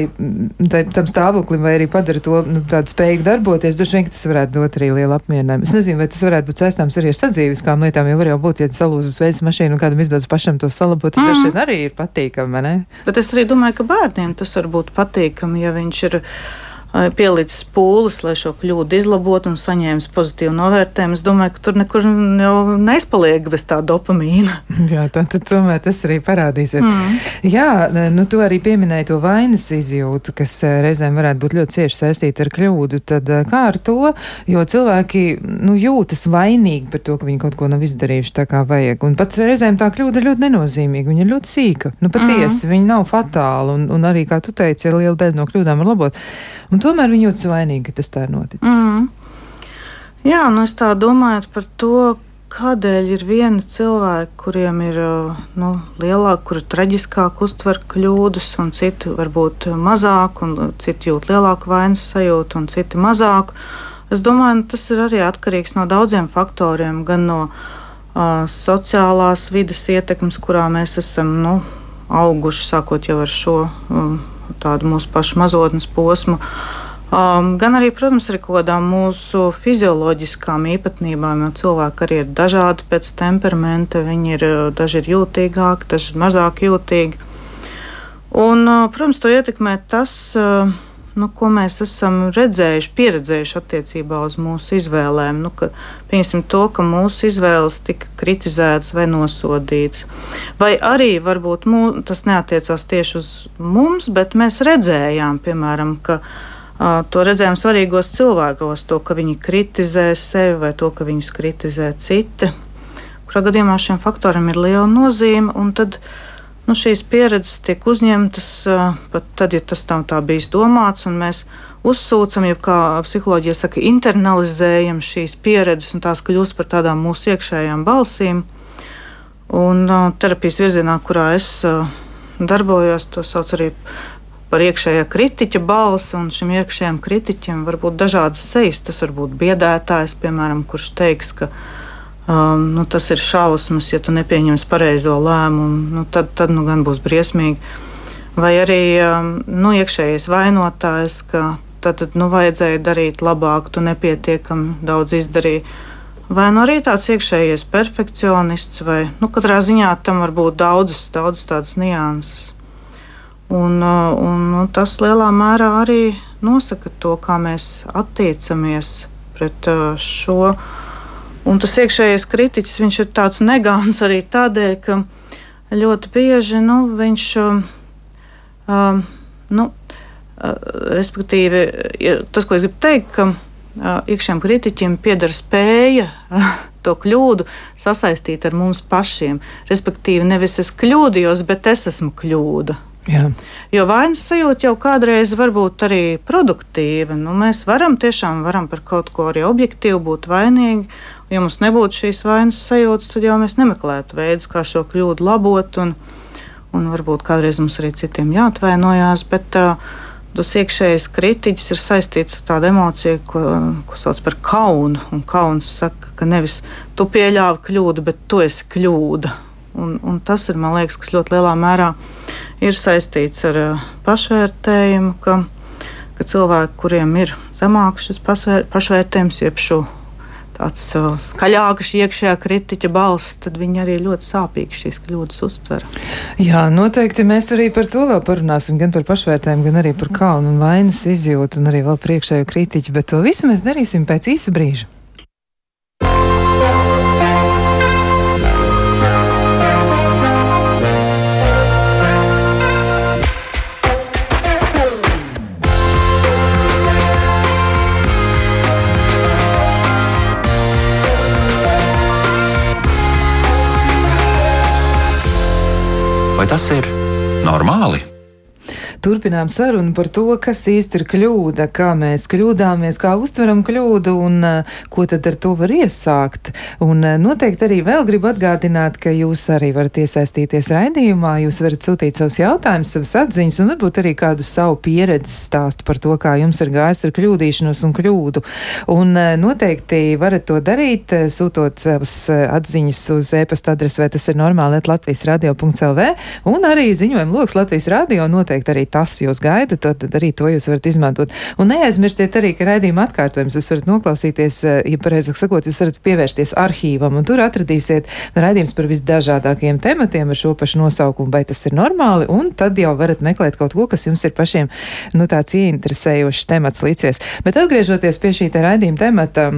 tai, tam stāvoklim vai arī padara to nu, tādu spējīgu darboties, droši vien, ka tas varētu dot arī lielu apmierinājumu. Es nezinu, vai tas varētu būt saistāms arī ar sadzīviskām lietām, jo var jau būt, ja salūzas veids mašīnu un kādam izdodas pašam to salabot, tad mm. droši vien arī ir patīkami, ne? Bet es arī domāju, ka bērni bērniem tas var būt patīkami, ja viņš ir pielicis pūles, lai šo kļūdu izlabotu un saņēmis pozitīvu novērtējumu. Es domāju, ka tur nekur jau neizpaliek bez tā dopamīna. *laughs* Jā, tā tad tomēr tas arī parādīsies. Mm. Jā, nu tu arī pieminēji to vainas izjūtu, kas reizēm varētu būt ļoti cieši saistīta ar kļūdu. Tad kā ar to, jo cilvēki nu, jūtas vainīgi par to, ka viņi kaut ko nav izdarījuši tā kā vajag. Un pats reizēm tā kļūda ir ļoti nenozīmīga, viņa ir ļoti sīka. Nu patiesi, mm. viņa nav fatāla un, un arī, kā tu teici, liela daļa no kļūdām var labot. Un tomēr viņi jūtas vainīgi, ka tas tā ir noticis. Mm. Jā, nu es tā domāju par to, kādēļ ir viena cilvēka, kuriem ir nu, lielāka, kur ir traģiskāk uztver kļūdas, un citi varbūt mazāk, un citi jūt lielāku vainas sajūtu, un citi mazāk. Es domāju, nu, tas ir arī atkarīgs no daudziem faktoriem, gan no uh, sociālās vidas ietekmes, kurā mēs esam nu, auguši, sākot jau ar šo um, tādu mūsu pašu mazotnes posmu. Um, gan arī, protams, ar kādām mūsu fizioloģiskām īpatnībām, jo cilvēki arī ir dažādi pēc temperamenta. Viņi ir daži ir jūtīgāki, daži ir mazāk jūtīgi. Un, uh, protams, to ietekmē tas. Uh, nu, ko mēs esam redzējuši, pieredzējuši attiecībā uz mūsu izvēlēm. Nu, ka, pieņemsim to, ka mūsu izvēles tika kritizētas vai nosodītas. Vai arī varbūt mū, tas neatiecās tieši uz mums, bet mēs redzējām, piemēram, ka. Uh, to redzējām svarīgos cilvēkos, to, ka viņi kritizē sevi vai to, ka viņus kritizē citi. Kurā gadījumā šiem faktoriem ir liela nozīme, tad uh, nu, šīs pieredzes tiek uzņemtas pat tad, ja tas nav tā bijis domāts, un mēs uzsūcam, jeb kā psiholoģija saka, internalizējam šīs pieredzes, un tās kļūst par tādām mūsu iekšējām balsīm. Un terapijas virzienā, kurā es darbojos, to sauc arī par iekšējā kritiķa balsi, un šim iekšējam kritiķim var būt dažādas sejas. Tas var būt biedētājs, piemēram, kurš teiks, ka viņa Um, nu, tas ir šausmas, ja tu nepieņemsi pareizo lēmumu, nu, tad, tad nu, gan būs briesmīgi. Vai arī um, nu, iekšējais vainotājs, ka tad, tad nu, vajadzēja darīt labāk, tu nepietiekami daudz izdarīji. Vai nu arī tāds iekšējais perfekcionists, vai nu, katrā ziņā tam var būt daudzas, daudzas tādas nianses. Un, uh, un, un tas lielā mērā arī nosaka to, kā mēs attiecamies pret uh, šo Un tas iekšējais kritiķis, viņš ir tāds negāns arī tādēļ, ka ļoti bieži nu, viņš, um nu, uh, respektīvi, tas, ko es gribu teikt, ka uh, iekšējam kritiķim pieder spēja uh, to kļūdu sasaistīt ar mums pašiem. Respektīvi, nevis es kļūdījos, bet es esmu kļūda. Jā. Jo vainas sajūta jau kādreiz var būt arī produktīva. Nu, mēs varam tiešām varam par kaut ko arī objektīvi būt vainīgi. Ja mums nebūtu šīs vainas sajūtas, tad jau mēs nemeklētu veidus, kā šo kļūdu labot. Un, un varbūt kādreiz mums arī citiem jāatvainojās. Bet, uh, Tas iekšējais kritiķis ir saistīts ar tādu emociju, ko, ko sauc par kaunu. Un kauns saka, ka nevis tu pieļāvi kļūdu, bet tu esi kļūda. Un, un tas ir, man liekas, kas ļoti lielā mērā ir saistīts ar uh, pašvērtējumu, ka, ka cilvēki, kuriem ir zemāks šis pašvērtējums, jeb šo tāds uh, skaļāks iekšējā kritiķa balss, tad viņi arī ļoti sāpīgi šīs kļūdas uztver. Jā, noteikti mēs arī par to vēl parunāsim, gan par pašvērtējumu, gan arī par kaunu un vainas izjūtu un arī vēl priekšējo kritiķu, bet to visu mēs darīsim pēc īsa brīža. Vai tas ir normāli? Turpinām sarunu par to, kas īsti ir kļūda, kā mēs kļūdāmies, kā uztveram kļūdu un uh, ko tad ar to var iesākt. Un uh, noteikti arī vēl gribu atgādināt, ka jūs arī varat iesaistīties raidījumā, jūs varat sūtīt savus jautājumus, savas atziņas un varbūt arī kādu savu pieredzi stāstu par to, kā jums ir gājis ar kļūdīšanos un kļūdu. Un uh, noteikti varat to darīt, sūtot savas atziņas uz e-pasta adresi, vai tas ir normāli, Latvijas radio.lv un arī ziņojumu loks Latvijas radio noteikti arī tas jūs gaida, tad, tad arī to jūs varat izmantot. Un neaizmirstiet arī, ka raidījuma atkārtojums jūs varat noklausīties, eh, ja pareizāk sakot, jūs varat pievērsties arhīvam, un tur atradīsiet raidījums par visdažādākajiem tematiem ar šo pašu nosaukumu, vai tas ir normāli, un tad jau varat meklēt kaut ko, kas jums ir pašiem, nu, tāds ieinteresējošs temats līdzies. Bet atgriežoties pie šī te raidījuma temata,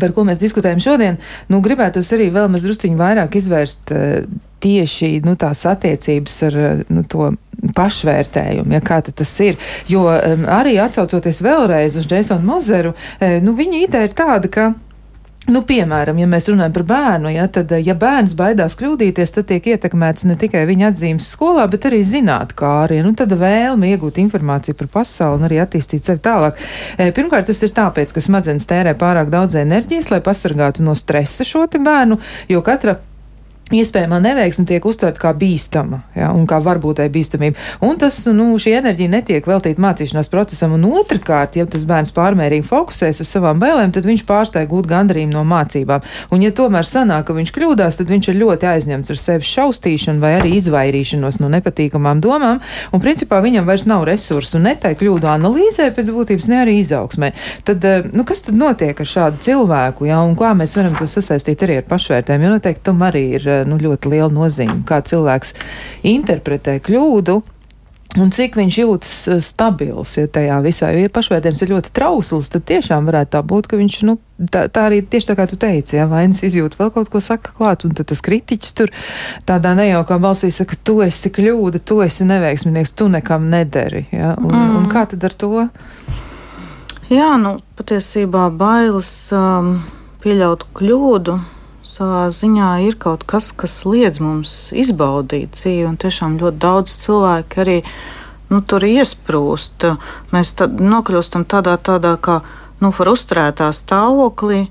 par ko mēs diskutējam šodien, nu, gribētu arī vēl mazliet vairāk izvērst uh, tieši nu, tās attiecības ar nu, to pašvērtējumu, ja kā tas ir. Jo um, arī atsaucoties vēlreiz uz Jasonu Mozeru, e, nu, viņa ideja ir tāda, ka Nu, piemēram, ja mēs runājam par bērnu, ja, tad, ja bērns baidās kļūdīties, tad tiek ietekmēts ne tikai viņa atzīmes skolā, bet arī zināt, kā arī nu, vēlme iegūt informāciju par pasauli un arī attīstīt sevi tālāk. E, pirmkārt, tas ir tāpēc, ka smadzenes tērē pārāk daudz enerģijas, lai pasargātu no stresa šo bērnu, jo katra iespējamā neveiksme tiek uztverta kā bīstama, ja, un kā varbūtai bīstamība. Un tas, nu, šī enerģija netiek veltīta mācīšanās procesam, un otrkārt, ja tas bērns pārmērīgi fokusēs uz savām bailēm, tad viņš pārstāja gūt gandarījumu no mācībām. Un, ja tomēr sanāk, ka viņš kļūdās, tad viņš ir ļoti aizņemts ar sevi šaustīšanu vai arī izvairīšanos no nepatīkamām domām, un principā viņam vairs nav resursu ne tai kļūdu analīzē pēc būtības, ne arī izaugsmē. Tad, eh, nu, kas tad notiek ar šādu cilvēku, ja, un kā mēs varam to sasaistīt arī ar pašvērtēm, jo noteikti tam arī ir eh, nu, ļoti liela nozīme, kā cilvēks interpretē kļūdu. Un cik viņš jūtas eh, stabils, ja tajā visā, jo, ja pašvērtējums ir ļoti trausls, tad tiešām varētu tā būt, ka viņš, nu, tā, tā arī tieši tā kā tu teici, ja vainas izjūta vēl kaut ko saka klāt, un tad tas kritiķis tur tādā nejaukā balsī saka, tu esi kļūda, tu esi neveiksminieks, tu nekam nederi, ja, un, mm. un kā tad ar to? Jā, nu, patiesībā bailes um, pieļaut kļūdu savā ziņā ir kaut kas, kas liedz mums izbaudīt dzīvi. Un tiešām ļoti daudz cilvēku arī nu, tur iesprūst. Mēs tad nokļūstam tādā, tādā kā nu, uzturētā stāvoklī,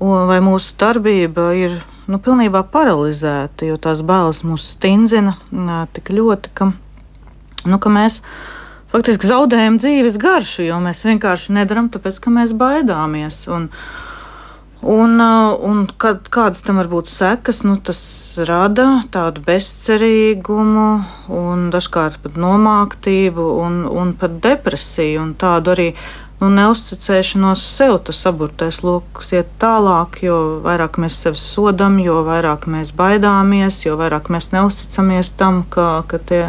vai mūsu darbība ir nu, pilnībā paralizēta, jo tās bailes mūs stingzina tik ļoti, ka, nu, ka mēs faktiski zaudējam dzīves garšu, jo mēs vienkārši nedaram, tāpēc ka mēs baidāmies. Un, uh, un kad, kādas tam var būt sekas, nu, tas rada tādu bezcerīgumu, un dažkārt pat nomāktību, un, un pat depresiju, un tādu arī nu, neusticēšanos sev. Tas aburtais lokus iet tālāk, jo vairāk mēs sevi sodam, jo vairāk mēs baidāmies, jo vairāk mēs neusticamies tam, ka, ka tie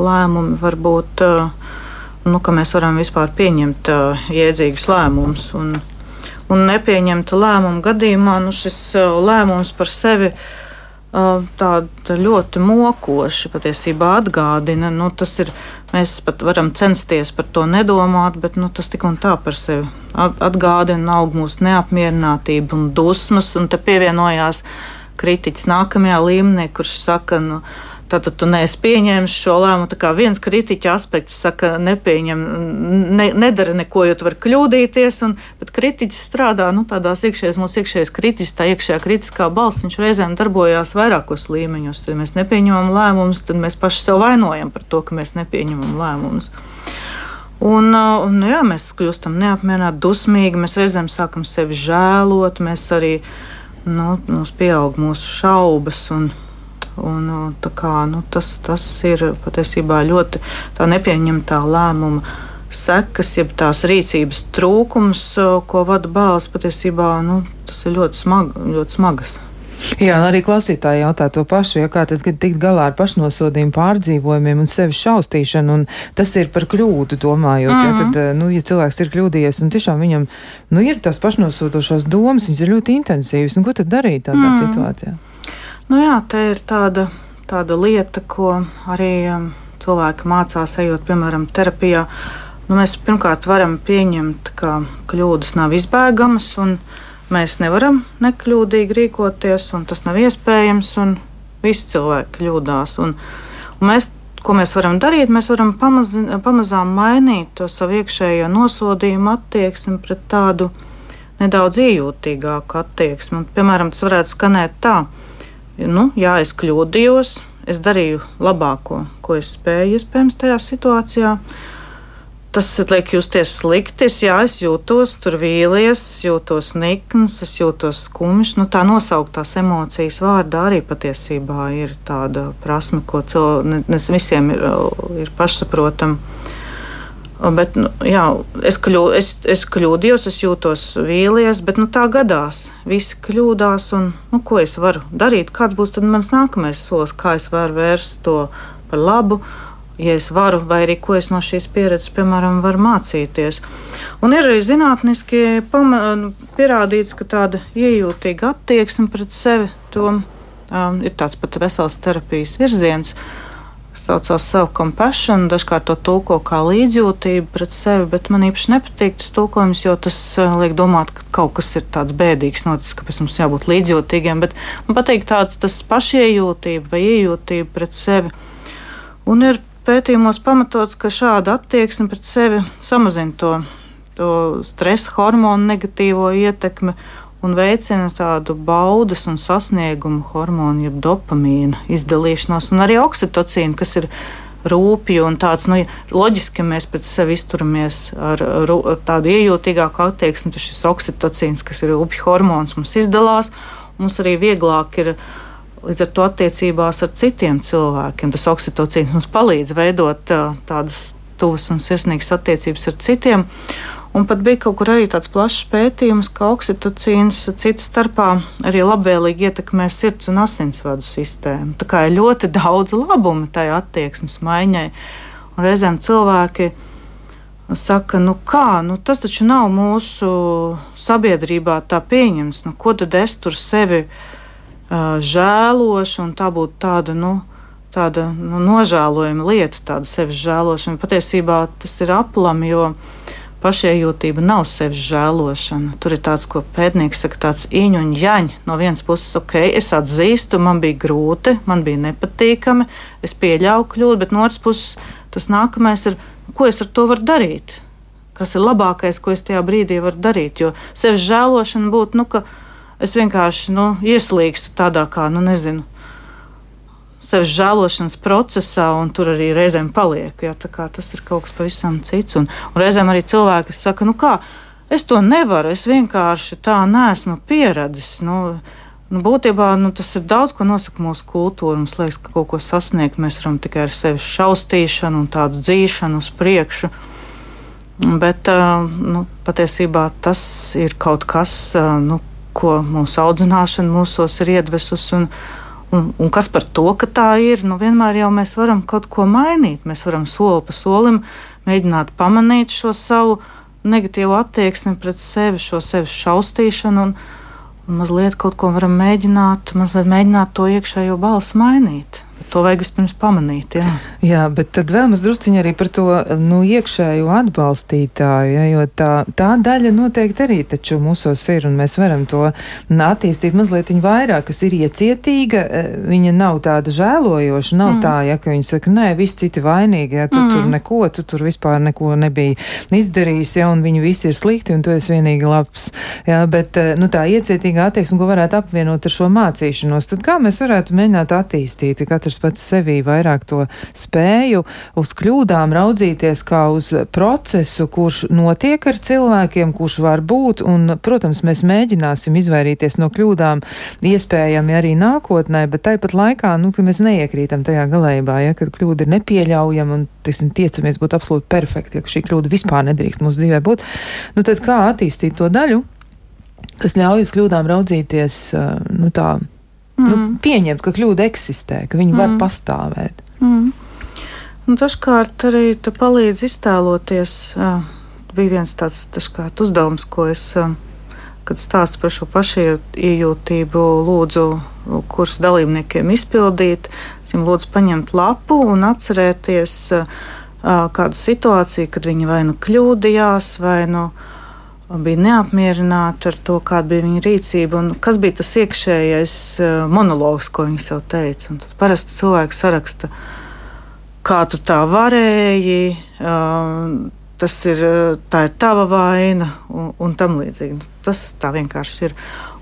lēmumi var būt, uh, nu, ka mēs varam vispār pieņemt uh, jēdzīgus lēmumus. Un, un nepieņemta lēmuma gadījumā nu, šis uh, lēmums par sevi uh, tāda ļoti mokoši patiesībā atgādina. Nu, ir, mēs pat varam censties par to nedomāt, bet nu, tas tik un tā par sevi atgādina, aug mūsu neapmierinātība un dusmas, un te pievienojās kritiķis nākamajā līmenī, kurš saka, nu, Tātad tu neesi pieņēmis šo lēmumu. Tā kā viens kritiķa aspekts saka, nepieņem, ne, nedara neko, jo tu vari kļūdīties. Un, bet kritiķis strādā nu, tādās iekšējās, mūsu iekšējās kritiskās, tā iekšējā kritiskā balss. Viņš reizēm darbojās vairākos līmeņos. Tad mēs nepieņemam lēmumus, tad mēs paši sev vainojam par to, ka mēs nepieņemam lēmumus. Un, un jā, mēs kļūstam neapmierināti, dusmīgi, mēs reizēm sākam sevi žēlot, mēs arī nu, mums pieaug mūsu šaubas. Un, Un, kā, nu, tas, tas ir patiesībā ļoti nepieņemtā lēmuma sekas, jeb tās rīcības trūkums, ko vada bāzes, patiesībā nu, tas ir ļoti, smag, ļoti smagas. Jā, arī klausītāji jautā to pašu, ja kā tad, tikt galā ar pašnosodījumu pārdzīvojumiem un sevi šaustīšanu, un tas ir par kļūdu domājot, mm -hmm. ja, tad, nu, ja cilvēks ir kļūdījies un tiešām viņam, nu, ir tās pašnosodošās domas, viņas ir ļoti intensīvas, un ko tad darīt tādā mm -hmm. situācijā? Nu jā, tā ir tāda, tāda lieta, ko arī um, cilvēki mācās, ejot, piemēram, terapijā. Nu, mēs pirmkārt varam pieņemt, ka kļūdas nav izbēgamas, un mēs nevaram nekļūdīgi rīkoties, un tas nav iespējams, un visi cilvēki kļūdās. Un, un mēs, ko mēs varam darīt? Mēs varam pamaz, pamazām mainīt to savu iekšējo nosodījumu attieksmi pret tādu nedaudz iejūtīgāku attieksmi. Un, piemēram, tas varētu skanēt tā nu, jā, es kļūdījos, es darīju labāko, ko es spēju iespējams tajā situācijā. Tas liek justies slikti. Es, jā, es jūtos tur vīlies, es jūtos nikns, es jūtos skumjš. Nu, tā nosauktās emocijas vārdā arī patiesībā ir tāda prasme, ko cilvēkiem ne, ne visiem ir, ir pašsaprotama. Bet, nu, jā, es, kļū, es, es kļūdījos, es jūtos vīlies, bet nu, tā gadās. Visi kļūdās, un nu, ko es varu darīt? Kāds būs mans nākamais solis, kā es varu vērst to par labu? Ja es varu, vai arī ko es no šīs pieredzes, piemēram, varu mācīties. Un ir arī zinātniski nu, pierādīts, ka tāda iejūtīga attieksme pret sevi to, um, ir tāds pat vesels terapijas virziens. Uh, saucās self-compassion, dažkārt to tulko kā līdzjūtību pret sevi, bet man īpaši nepatīk tas tulkojums, jo tas uh, liek domāt, ka kaut kas ir tāds bēdīgs noticis, kāpēc mums jābūt līdzjūtīgiem, bet man patīk tāds tas pašiejūtība vai iejūtība pret sevi. Un ir pētījumos pamatots, ka šāda attieksme pret sevi samazina to, to stresa hormonu negatīvo ietekmi un veicina tādu baudas un sasniegumu hormonu, jeb dopamīna izdalīšanos, un arī oksitocīnu, kas ir rūpju un tāds, nu, loģiski, ka mēs pret sevi izturamies ar, ar, ar tādu iejūtīgāku attieksmi, tad šis oksitocīns, kas ir rūpju hormons, mums izdalās, mums arī vieglāk ir. Līdz ar to attiecībās ar citiem cilvēkiem tas oksitocīns mums palīdz veidot tādas tuvas un sirsnīgas attiecības ar citiem. Un pat bija kaut kur arī tāds plašs pētījums, ka oksitocīns citas starpā arī labvēlīgi ietekmē sirds un asinsvadu sistēmu. Tā kā ir ļoti *laughs* daudz labumu tajā attieksmes maiņai. Un reizēm cilvēki saka, nu kā, nu tas taču nav mūsu sabiedrībā tā pieņemts. Nu, ko tad es tur sevi uh, žēlošu un tā būtu tāda, nu, tāda nu, nožēlojama lieta, tāda sevis žēlošana. Patiesībā tas ir aplami, jo pašiejūtība nav sevis žēlošana. Tur ir tāds, ko pētnieks saka, tāds īņu un jaņ. No vienas puses, ok, es atzīstu, man bija grūti, man bija nepatīkami, es pieļauju kļūdu, bet no otras puses tas nākamais ir, ko es ar to varu darīt? Kas ir labākais, ko es tajā brīdī varu darīt? Jo sevis žēlošana būtu, nu, ka es vienkārši nu, ieslīgstu tādā kā, nu, nezinu sevis žēlošanas procesā, un tur arī reizēm paliek. Jā, tas ir kaut kas pavisam cits. Un, un reizēm arī cilvēki saka, nu kā, es to nevaru, es vienkārši tā neesmu pieradis. Nu, Nu, būtībā nu, tas ir daudz ko nosaka mūsu kultūra. Mums liekas, ka kaut ko sasniegt mēs varam tikai ar sevi šausmīšanu un tādu dzīšanu uz priekšu. Bet nu, patiesībā tas ir kaut kas, nu, ko mūsu audzināšana mūsos ir iedvesusi. Un, Un, kas par to, ka tā ir? Nu, vienmēr jau mēs varam kaut ko mainīt. Mēs varam soli pa solim mēģināt pamanīt šo savu negatīvo attieksmi pret sevi, šo sevis šausmīšanu. Un, un mazliet kaut ko varam mēģināt, mazliet mēģināt to iekšējo balsi mainīt. To vajag vispirms pamanīt. Jā, jā bet tad vēl maz drusciņi arī par to nu, iekšējo atbalstītāju, ja, jo tā, tā daļa noteikti arī taču mūsos ir, un mēs varam to attīstīt mazliet vairāk, kas ir iecietīga, eh, viņa nav tāda žēlojoša, nav mm. tā, ja, ka viņa saka, nē, visi citi vainīgi, ja, tu mm. tur neko, tu tur vispār neko nebija izdarījis, ja, un viņi visi ir slikti, un tu esi vienīgi labs, ja, bet, eh, nu, tā iecietīga attieksme, ko varētu apvienot ar šo mācīšanos, tad kā mēs varētu mēģināt attīstīt, katrs pats sevī vairāk to spēju uz kļūdām raudzīties kā uz procesu, kurš notiek ar cilvēkiem, kurš var būt, un, protams, mēs mēģināsim izvairīties no kļūdām, iespējami arī nākotnē, bet tāpat laikā, nu, ka mēs neiekrītam tajā galējībā, ja, kad kļūda ir nepieļaujama un, teiksim, tiecamies būt absolūti perfekti, ja šī kļūda vispār nedrīkst mūsu dzīvē būt, nu, tad kā attīstīt to daļu? kas ļauj uz kļūdām raudzīties nu, tā mm. Nu, pieņemt, ka kļūda eksistē, ka viņi mm. var pastāvēt. Mm. Nu, dažkārt arī palīdz iztēloties. Bija viens tāds dažkārt, uzdevums, ko es, kad stāstu par šo pašiejūtību, lūdzu kursu dalībniekiem izpildīt. Es viņiem lūdzu paņemt lapu un atcerēties kādu situāciju, kad viņi vai nu kļūdījās, vai nu. No bija neapmierināti ar to, kāda bija viņa rīcība un kas bija tas iekšējais uh, monologs, ko viņa sev teica. Un tad parasti cilvēks saraksta, kā tu tā varēji, uh, tas ir, tā ir tava vaina un, un tam līdzīgi. Nu, tas tā vienkārši ir.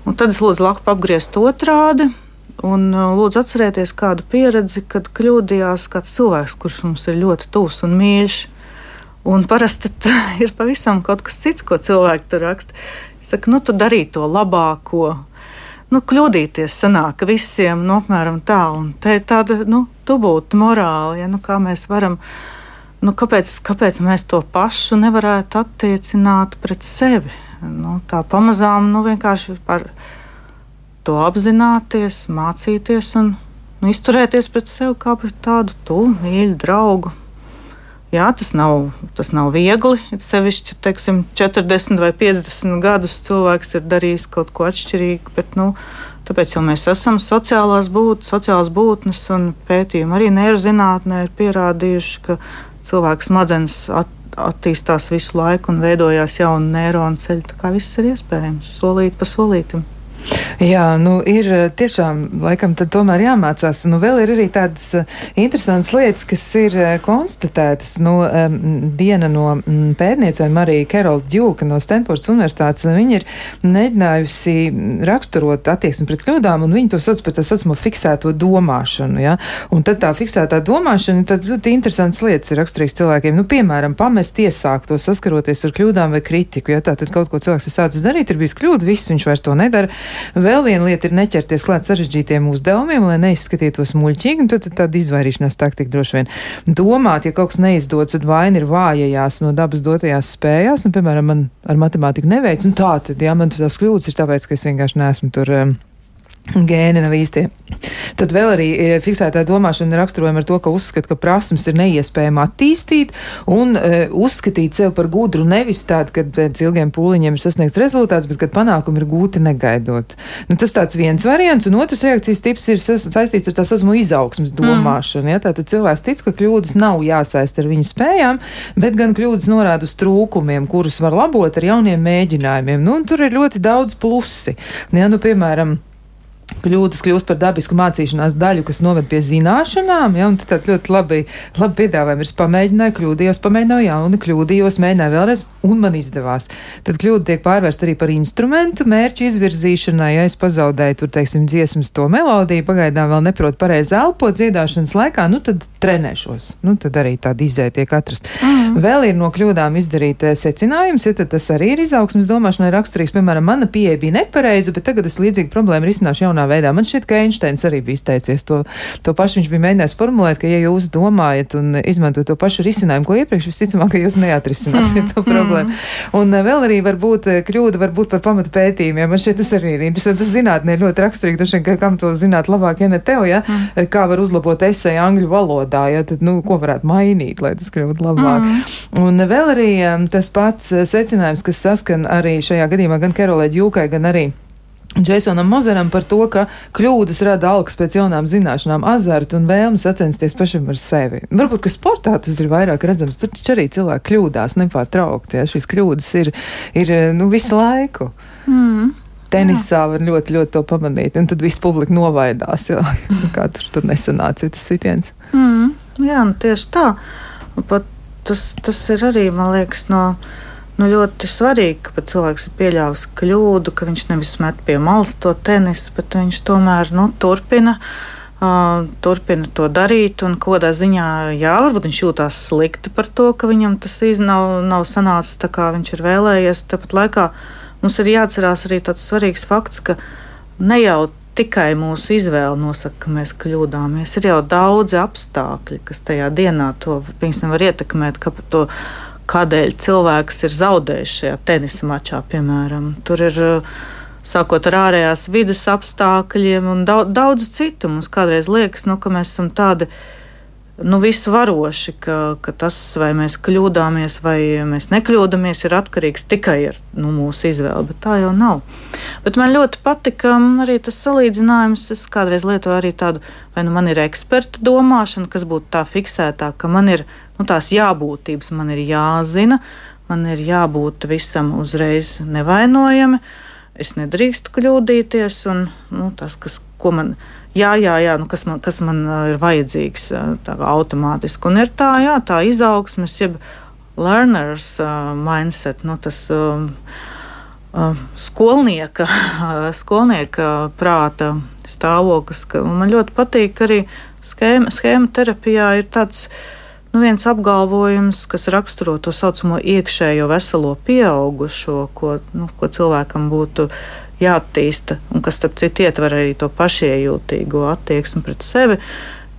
Un tad es lūdzu lapu apgriezt otrādi. Un uh, lūdzu atcerieties kādu pieredzi, kad kļūdījās kāds cilvēks, kurš mums ir ļoti tuvs un mīļš. Un parasti *laughs* ir pavisam kaut kas cits, ko cilvēki tur raksta. Es saku, nu, tu darīji to labāko. Nu, kļūdīties sanāk visiem, nu, apmēram tā. Un te ir tāda, nu, tubūta morāla, ja, nu, kā mēs varam, nu, kāpēc, kāpēc mēs to pašu nevarētu attiecināt pret sevi. Nu, tā pamazām, nu, vienkārši par to apzināties, mācīties un nu, izturēties pret sevi kā pret tādu tuvu, mīļu draugu. Jā, tas nav, tas nav viegli. Sevišķi, teiksim, 40 vai 50 gadus cilvēks ir darījis kaut ko atšķirīgu, bet nu, tāpēc jau mēs esam sociālās, būt, sociālās būtnes, un pētījumi arī neirzinātnē ir pierādījuši, ka cilvēks smadzenes at, attīstās visu laiku un veidojās jauni neironu ceļi. Tā kā viss ir iespējams, solīt pa solītam. Jā, nu ir eh, tiešām, laikam, tad tomēr jāmācās. Nu, vēl ir arī tādas uh, interesantas lietas, kas ir uh, konstatētas. Nu, viena no um, pētniecēm, arī Kerola Džūka no Stanfordas Universitātes, viņa ir mēģinājusi raksturot attieksmi pret kļūdām, un viņa to sauc par tā saucamo fiksēto domāšanu. Ja? Un tad tā fiksētā domāšana, tad ļoti interesants lietas ir raksturīgs cilvēkiem. Nu, piemēram, pamest iesākt to saskaroties ar kļūdām vai kritiku. Ja? Tā tad kaut ko cilvēks ir sācis darīt, ir bijis kļūda, viss viņš vairs to nedara. Vēl viena lieta ir neķerties klāt sarežģītiem uzdevumiem, lai neizskatītos muļķīgi, un tad, tāda izvairīšanās taktika droši vien. Domāt, ja kaut kas neizdodas, tad vaina ir vājajās no dabas dotajās spējās, un, piemēram, man ar matemātiku neveic, un tā tad, jā, man tās kļūdas ir tāpēc, ka es vienkārši neesmu tur. Um, Gēni nav īstie. Tad vēl arī ir fiksētā domāšana raksturojama ar to, ka uzskata, ka prasmes ir neiespējami attīstīt un uh, uzskatīt sevi par gudru nevis tādu, kad pēc ilgiem pūliņiem ir sasniegts rezultāts, bet kad panākumi ir gūti negaidot. Nu, tas tāds viens variants, un otrs reakcijas tips ir saistīts ar tā saucamo izaugsmas mm. domāšanu. Mm. Ja? Tātad cilvēks tic, ka kļūdas nav jāsaist ar viņa spējām, bet gan kļūdas norāda uz trūkumiem, kurus var labot ar jauniem mēģinājumiem. Nu, tur ir ļoti daudz plusi. Ja, nu, piemēram, kļūdas kļūst par dabisku mācīšanās daļu, kas noved pie zināšanām. Ja, tad ļoti labi, labi piedāvājumi ir. Es pamēģināju, kļūdījos, pamēģināju jaunu, kļūdījos, mēģināju vēlreiz, un man izdevās. Tad kļūda tiek pārvērsta arī par instrumentu mērķu izvirzīšanai. Ja es pazaudēju tur, teiksim, dziesmas to melodiju, pagaidām vēl neprotu pareizi elpot dziedāšanas laikā, nu tad trenēšos. Nu, tad arī tāda izēja tiek atrast. Mm -hmm. Vēl ir no kļūdām izdarīt eh, secinājums, ja tas arī ir izaugsmas domāšanai raksturīgs. Piemēram, mana pieeja bija nepareiza, bet tagad es līdzīgi problēmu risināšu jaunā veidā. Man šķiet, ka Einsteins arī bija izteicies to, to pašu. Viņš bija mēģinājis formulēt, ka, ja jūs domājat un izmantojat to pašu risinājumu, ko iepriekš, visticamāk, ka jūs neatrisināsiet mm. to *laughs* problēmu. Un eh, vēl arī varbūt eh, kļūda varbūt par pamatu pētījumiem. Man šķiet, tas arī ir interesanti. Tas zinātnē ļoti raksturīgi, tašien, ka kam to zināt labāk, ja ne tev, ja? Mm. Kā var uzlabot esēju angļu valodā, ja tad, nu, ko varētu mainīt, lai tas kļūtu labāk. Mm. Un vēl arī tas pats eh, secinājums, kas saskan arī šajā gadījumā gan Kerolē Džūkai, gan arī Džeisonam Mozeram par to, ka kļūdas rada algas pēc jaunām zināšanām, azartu un vēlmi sacensties pašam ar sevi. Varbūt, ka sportā tas ir vairāk redzams, tur taču arī cilvēki kļūdās nepārtraukti, ja šīs kļūdas ir, ir nu, visu laiku. Mm. Tenisā jā. var ļoti, ļoti to pamanīt, un tad viss publika novaidās, jā, *laughs* kā tur, tur nesanāca tas sitiens. Mm. Jā, nu tieši tā. Pat tas, tas ir arī, man liekas, no nu, ļoti svarīgi, ka cilvēks ir pieļāvis kļūdu, ka viņš nevis met pie malas to tenisu, bet viņš tomēr nu, turpina. Uh, turpina to darīt, un kādā ziņā, jā, varbūt viņš jūtas slikti par to, ka viņam tas nav, nav sanācis tā, kā viņš ir vēlējies. Tāpat laikā mums ir jāatcerās arī tāds svarīgs fakts, ka ne jau tikai mūsu izvēle nosaka, ka mēs kļūdāmies. Ir jau daudzi apstākļi, kas tajā dienā to piemēram, var ietekmēt. Ka to, kādēļ cilvēks ir zaudējis šajā tenisa mačā, piemēram. Tur ir sākot ar ārējās vidas apstākļiem un daudz, daudz citu. Mums kādreiz liekas, nu, ka mēs esam tādi nu, visvaroši, ka, ka tas, vai mēs kļūdāmies vai mēs nekļūdāmies, ir atkarīgs tikai no nu, mūsu izvēles. Bet tā jau nav. Bet man ļoti patika arī tas salīdzinājums. Es kādreiz lietoju arī tādu, vai nu man ir eksperta domāšana, kas būtu tā fiksētā, ka man ir nu, tās jābūtības, man ir jāzina, man ir jābūt visam uzreiz nevainojami. Es nedrīkstu kļūdīties, un nu, tas, kas man jā, jā, jā nu, kas, man, kas man uh, ir vajadzīgs uh, automātiski. Un ir tā, jā, tā izaugsmes, jeb learners uh, mindset, nu, tas um, uh, skolnieka, *laughs* skolnieka prāta stāvoklis. Man ļoti patīk arī schēma, schēma terapijā ir tāds nu, viens apgalvojums, kas raksturo to saucamo iekšējo veselo pieaugušo, ko, nu, ko cilvēkam būtu jāattīsta, un kas, starp citu, ietver arī to pašiejūtīgo attieksmi pret sevi,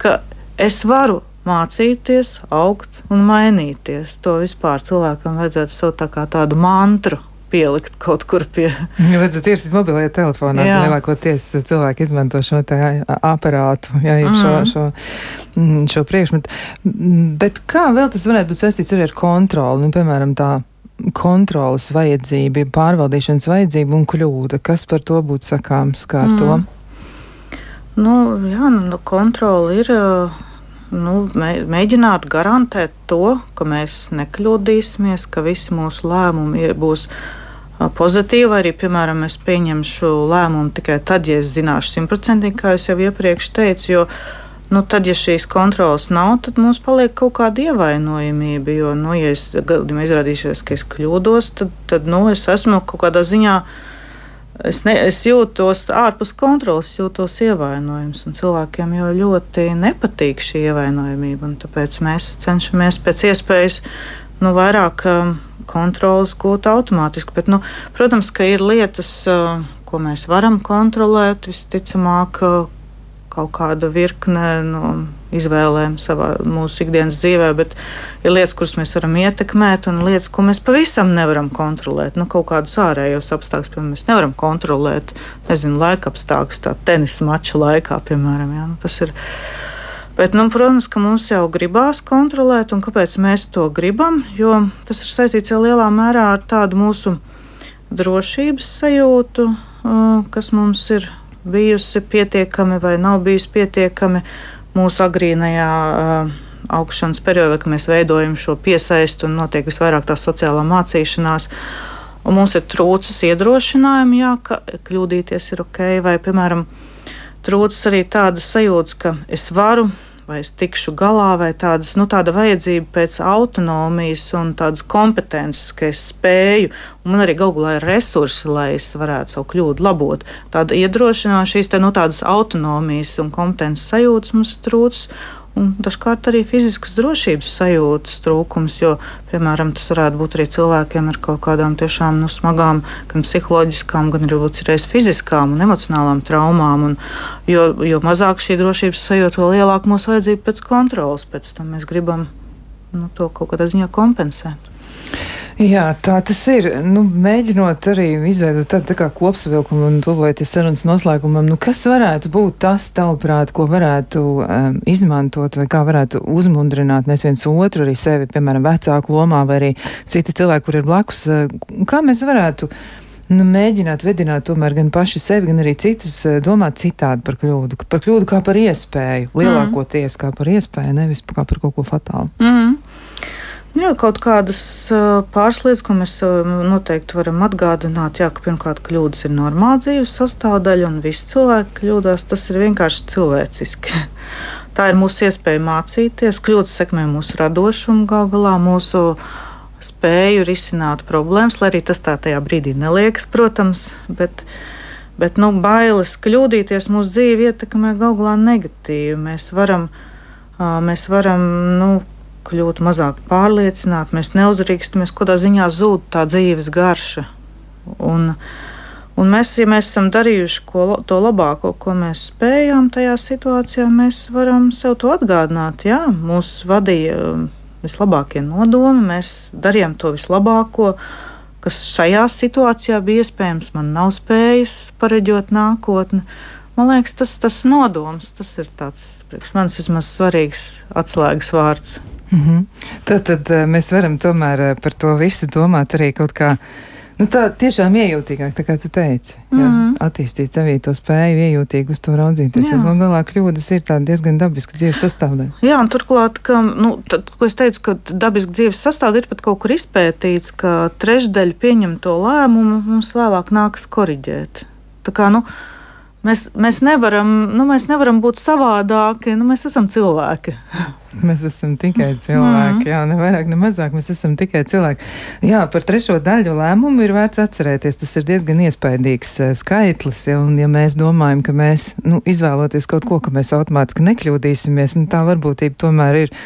ka es varu mācīties, augt un mainīties. To vispār cilvēkam vajadzētu sev tā kā tādu mantru pielikt kaut kur pie. Ja vajadzētu ierakstīt mobilajā telefonā. Lielākoties cilvēki izmanto šo aparātu, jā, mm. šo, šo, šo priekšmetu. Bet kā vēl tas varētu būt saistīts arī ar kontroli? Nu, piemēram, tā kontrolas vajadzība, pārvaldīšanas vajadzība un kļūda. Kas par to būtu sakāms kā mm. to? Nu, jā, nu, kontrola ir nu, mēģināt garantēt to, ka mēs nekļūdīsimies, ka visi mūsu lēmumi būs pozitīvi, arī, piemēram, es pieņemšu lēmumu tikai tad, ja es zināšu simtprocentīgi, kā jau iepriekš teicu, jo nu, tad, ja šīs kontrolas nav, tad mums paliek kaut kāda ievainojamība. Jo, nu, ja es gadījumā izrādīšos, ka es kļūdos, tad, tad nu, es esmu kaut kādā ziņā. Es, ne, es jūtos ārpus kontrolas, jūtos ievainojams. Cilvēkiem jau ļoti nepatīk šī ievainojamība. Tāpēc mēs cenšamies pēc iespējas nu, vairāk um, kontrolas gūt automātiski. Bet, nu, protams, ka ir lietas, uh, ko mēs varam kontrolēt, visticamāk, uh, kaut kāda virkne no izvēlēm savā mūsu ikdienas dzīvē, bet ir lietas, kuras mēs varam ietekmēt, un lietas, ko mēs pavisam nevaram kontrolēt. Nu, kaut kādus ārējos apstākļus, piemēram, mēs nevaram kontrolēt, nezinu, laika apstākļus, tā tenisa mača laikā, piemēram. Ja? Nu, tas ir. Bet, nu, protams, ka mums jau gribās kontrolēt, un kāpēc mēs to gribam? Jo tas ir saistīts jau lielā mērā ar tādu mūsu drošības sajūtu, kas mums ir bijusi pietiekami vai nav bijusi pietiekami mūsu agrīnajā uh, augšanas periodā, kad mēs veidojam šo piesaistu un notiek visvairāk tā sociālā mācīšanās. Un mums ir trūcis iedrošinājumi, jā, ka kļūdīties ir ok, vai, piemēram, trūcis arī tādas sajūtas, ka es varu, vai es tikšu galā, vai tādas, nu, tāda vajadzība pēc autonomijas un tādas kompetences, ka es spēju, un man arī galu galā ir resursi, lai es varētu savu kļūdu labot. Tāda iedrošināšana, šīs te, nu, tādas autonomijas un kompetences sajūtas mums trūcis un dažkārt arī fiziskas drošības sajūtas trūkums, jo, piemēram, tas varētu būt arī cilvēkiem ar kaut kādām tiešām nu, smagām, gan psiholoģiskām, gan arī reizes fiziskām un emocionālām traumām. Un, jo, jo mazāk šī drošības sajūta, jo lielāka mūsu vajadzība pēc kontrolas, pēc tam mēs gribam nu, to kaut kādā ziņā kompensēt. Jā, tā tas ir. Nu, mēģinot arī izveidot tādu tā kopsavilkumu un tuvojoties sarunas noslēgumam, nu, kas varētu būt tas, tavuprāt, ko varētu um, izmantot vai kā varētu uzmundrināt mēs viens otru, arī sevi, piemēram, vecāku lomā vai arī citi cilvēki, kur ir blakus, uh, kā mēs varētu nu, mēģināt vedināt tomēr gan paši sevi, gan arī citus uh, domāt citādi par kļūdu, par kļūdu kā par iespēju, lielākoties kā par iespēju, nevis kā par kaut ko fatālu. Mm. Jā, kaut kādas pāris lietas, ko mēs noteikti varam atgādināt. Jā, ka pirmkārt, kļūdas ir normāla dzīves sastāvdaļa, un visi cilvēki kļūdās. Tas ir vienkārši cilvēciski. *laughs* Tā ir mūsu iespēja mācīties. Kļūdas sekmē mūsu radošumu, gal galā mūsu spēju risināt problēmas, lai arī tas tā tajā brīdī neliekas, protams. Bet, bet nu, bailes kļūdīties mūsu dzīvi ietekmē gal galā negatīvi. Mēs varam, mēs varam nu, kļūt mazāk pārliecināti, mēs neuzrīkstamies, kādā ziņā zūd tā dzīves garša. Un, un mēs, ja mēs esam darījuši ko, to labāko, ko mēs spējām tajā situācijā, mēs varam sev to atgādināt. Jā, mūs vadīja um, vislabākie nodomi, mēs darījām to vislabāko, kas šajā situācijā bija iespējams. Man nav spējas pareģot nākotni. Man liekas, tas tas nodoms, tas ir tāds priekš manis vismaz svarīgs atslēgas vārds. Mm -hmm. tad, tad eh, mēs varam tomēr eh, par to visu domāt arī kaut kā. Nu, tā tiešām iejūtīgāk, tā kā tu teici. Mm -hmm. jā, attīstīt sevī to spēju, iejūtīgi uz to raudzīties. Jo galā kļūdas ir tāda diezgan dabiska dzīves sastāvdaļa. Jā, un turklāt, ka, nu, tad, ko es teicu, ka dabiska dzīves sastāvdaļa ir pat kaut kur izpētīts, ka trešdaļa pieņemto lēmumu mums vēlāk nāks koriģēt. Tā kā, nu, Mēs, mēs, nevaram, nu, mēs nevaram būt savādāki. Nu, mēs esam cilvēki. *laughs* Mēs esam tikai cilvēki. Mm. Jā, ne vairāk, ne mazāk. Mēs esam tikai cilvēki. Jā, par trešo daļu lēmumu ir vērts atcerēties. Tas ir diezgan iespaidīgs uh, skaitlis. Ja, un, ja mēs domājam, ka mēs nu, izvēloties kaut ko, ka mēs automātiski nekļūdīsimies, nu, tā varbūtība tomēr ir,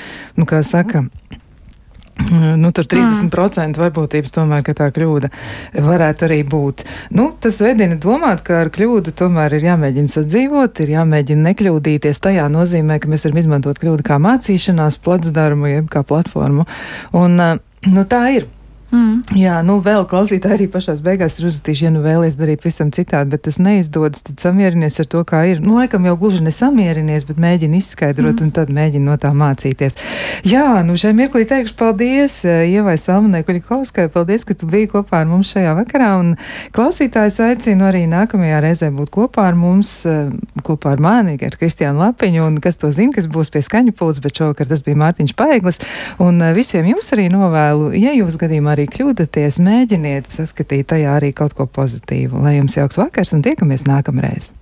nu, kā saka. Nu, tur 30% mm. varbūtības tomēr, ka tā kļūda varētu arī būt. Nu, tas vedina domāt, ka ar kļūdu tomēr ir jāmēģina sadzīvot, ir jāmēģina nekļūdīties. Tajā nozīmē, ka mēs varam izmantot kļūdu kā mācīšanās placdarmu, jeb kā platformu. Un, nu, tā ir. Mm. Jā, nu vēl klausītāji arī pašās beigās ir uzrakstījuši, ja nu vēlies darīt visam citādi, bet tas neizdodas, tad samierinies ar to, kā ir. Nu, laikam jau gluži nesamierinies, bet mēģini izskaidrot mm. un tad mēģini no tā mācīties. Jā, nu šai mirklī teikšu paldies eh, Ievai Salmanai Kuļikovskai, paldies, ka tu biji kopā ar mums šajā vakarā un klausītājus aicinu arī nākamajā reizē būt kopā ar mums, eh, kopā ar mani, ar Kristiānu Lapiņu un kas to zina, kas būs pie skaņu pults, bet šovakar tas bija Mārtiņš Paeglis un eh, visiem jums arī novēlu, ja jūs gadījumā arī arī kļūdaties, mēģiniet saskatīt tajā arī kaut ko pozitīvu. Lai jums jauks vakars un tiekamies nākamreiz!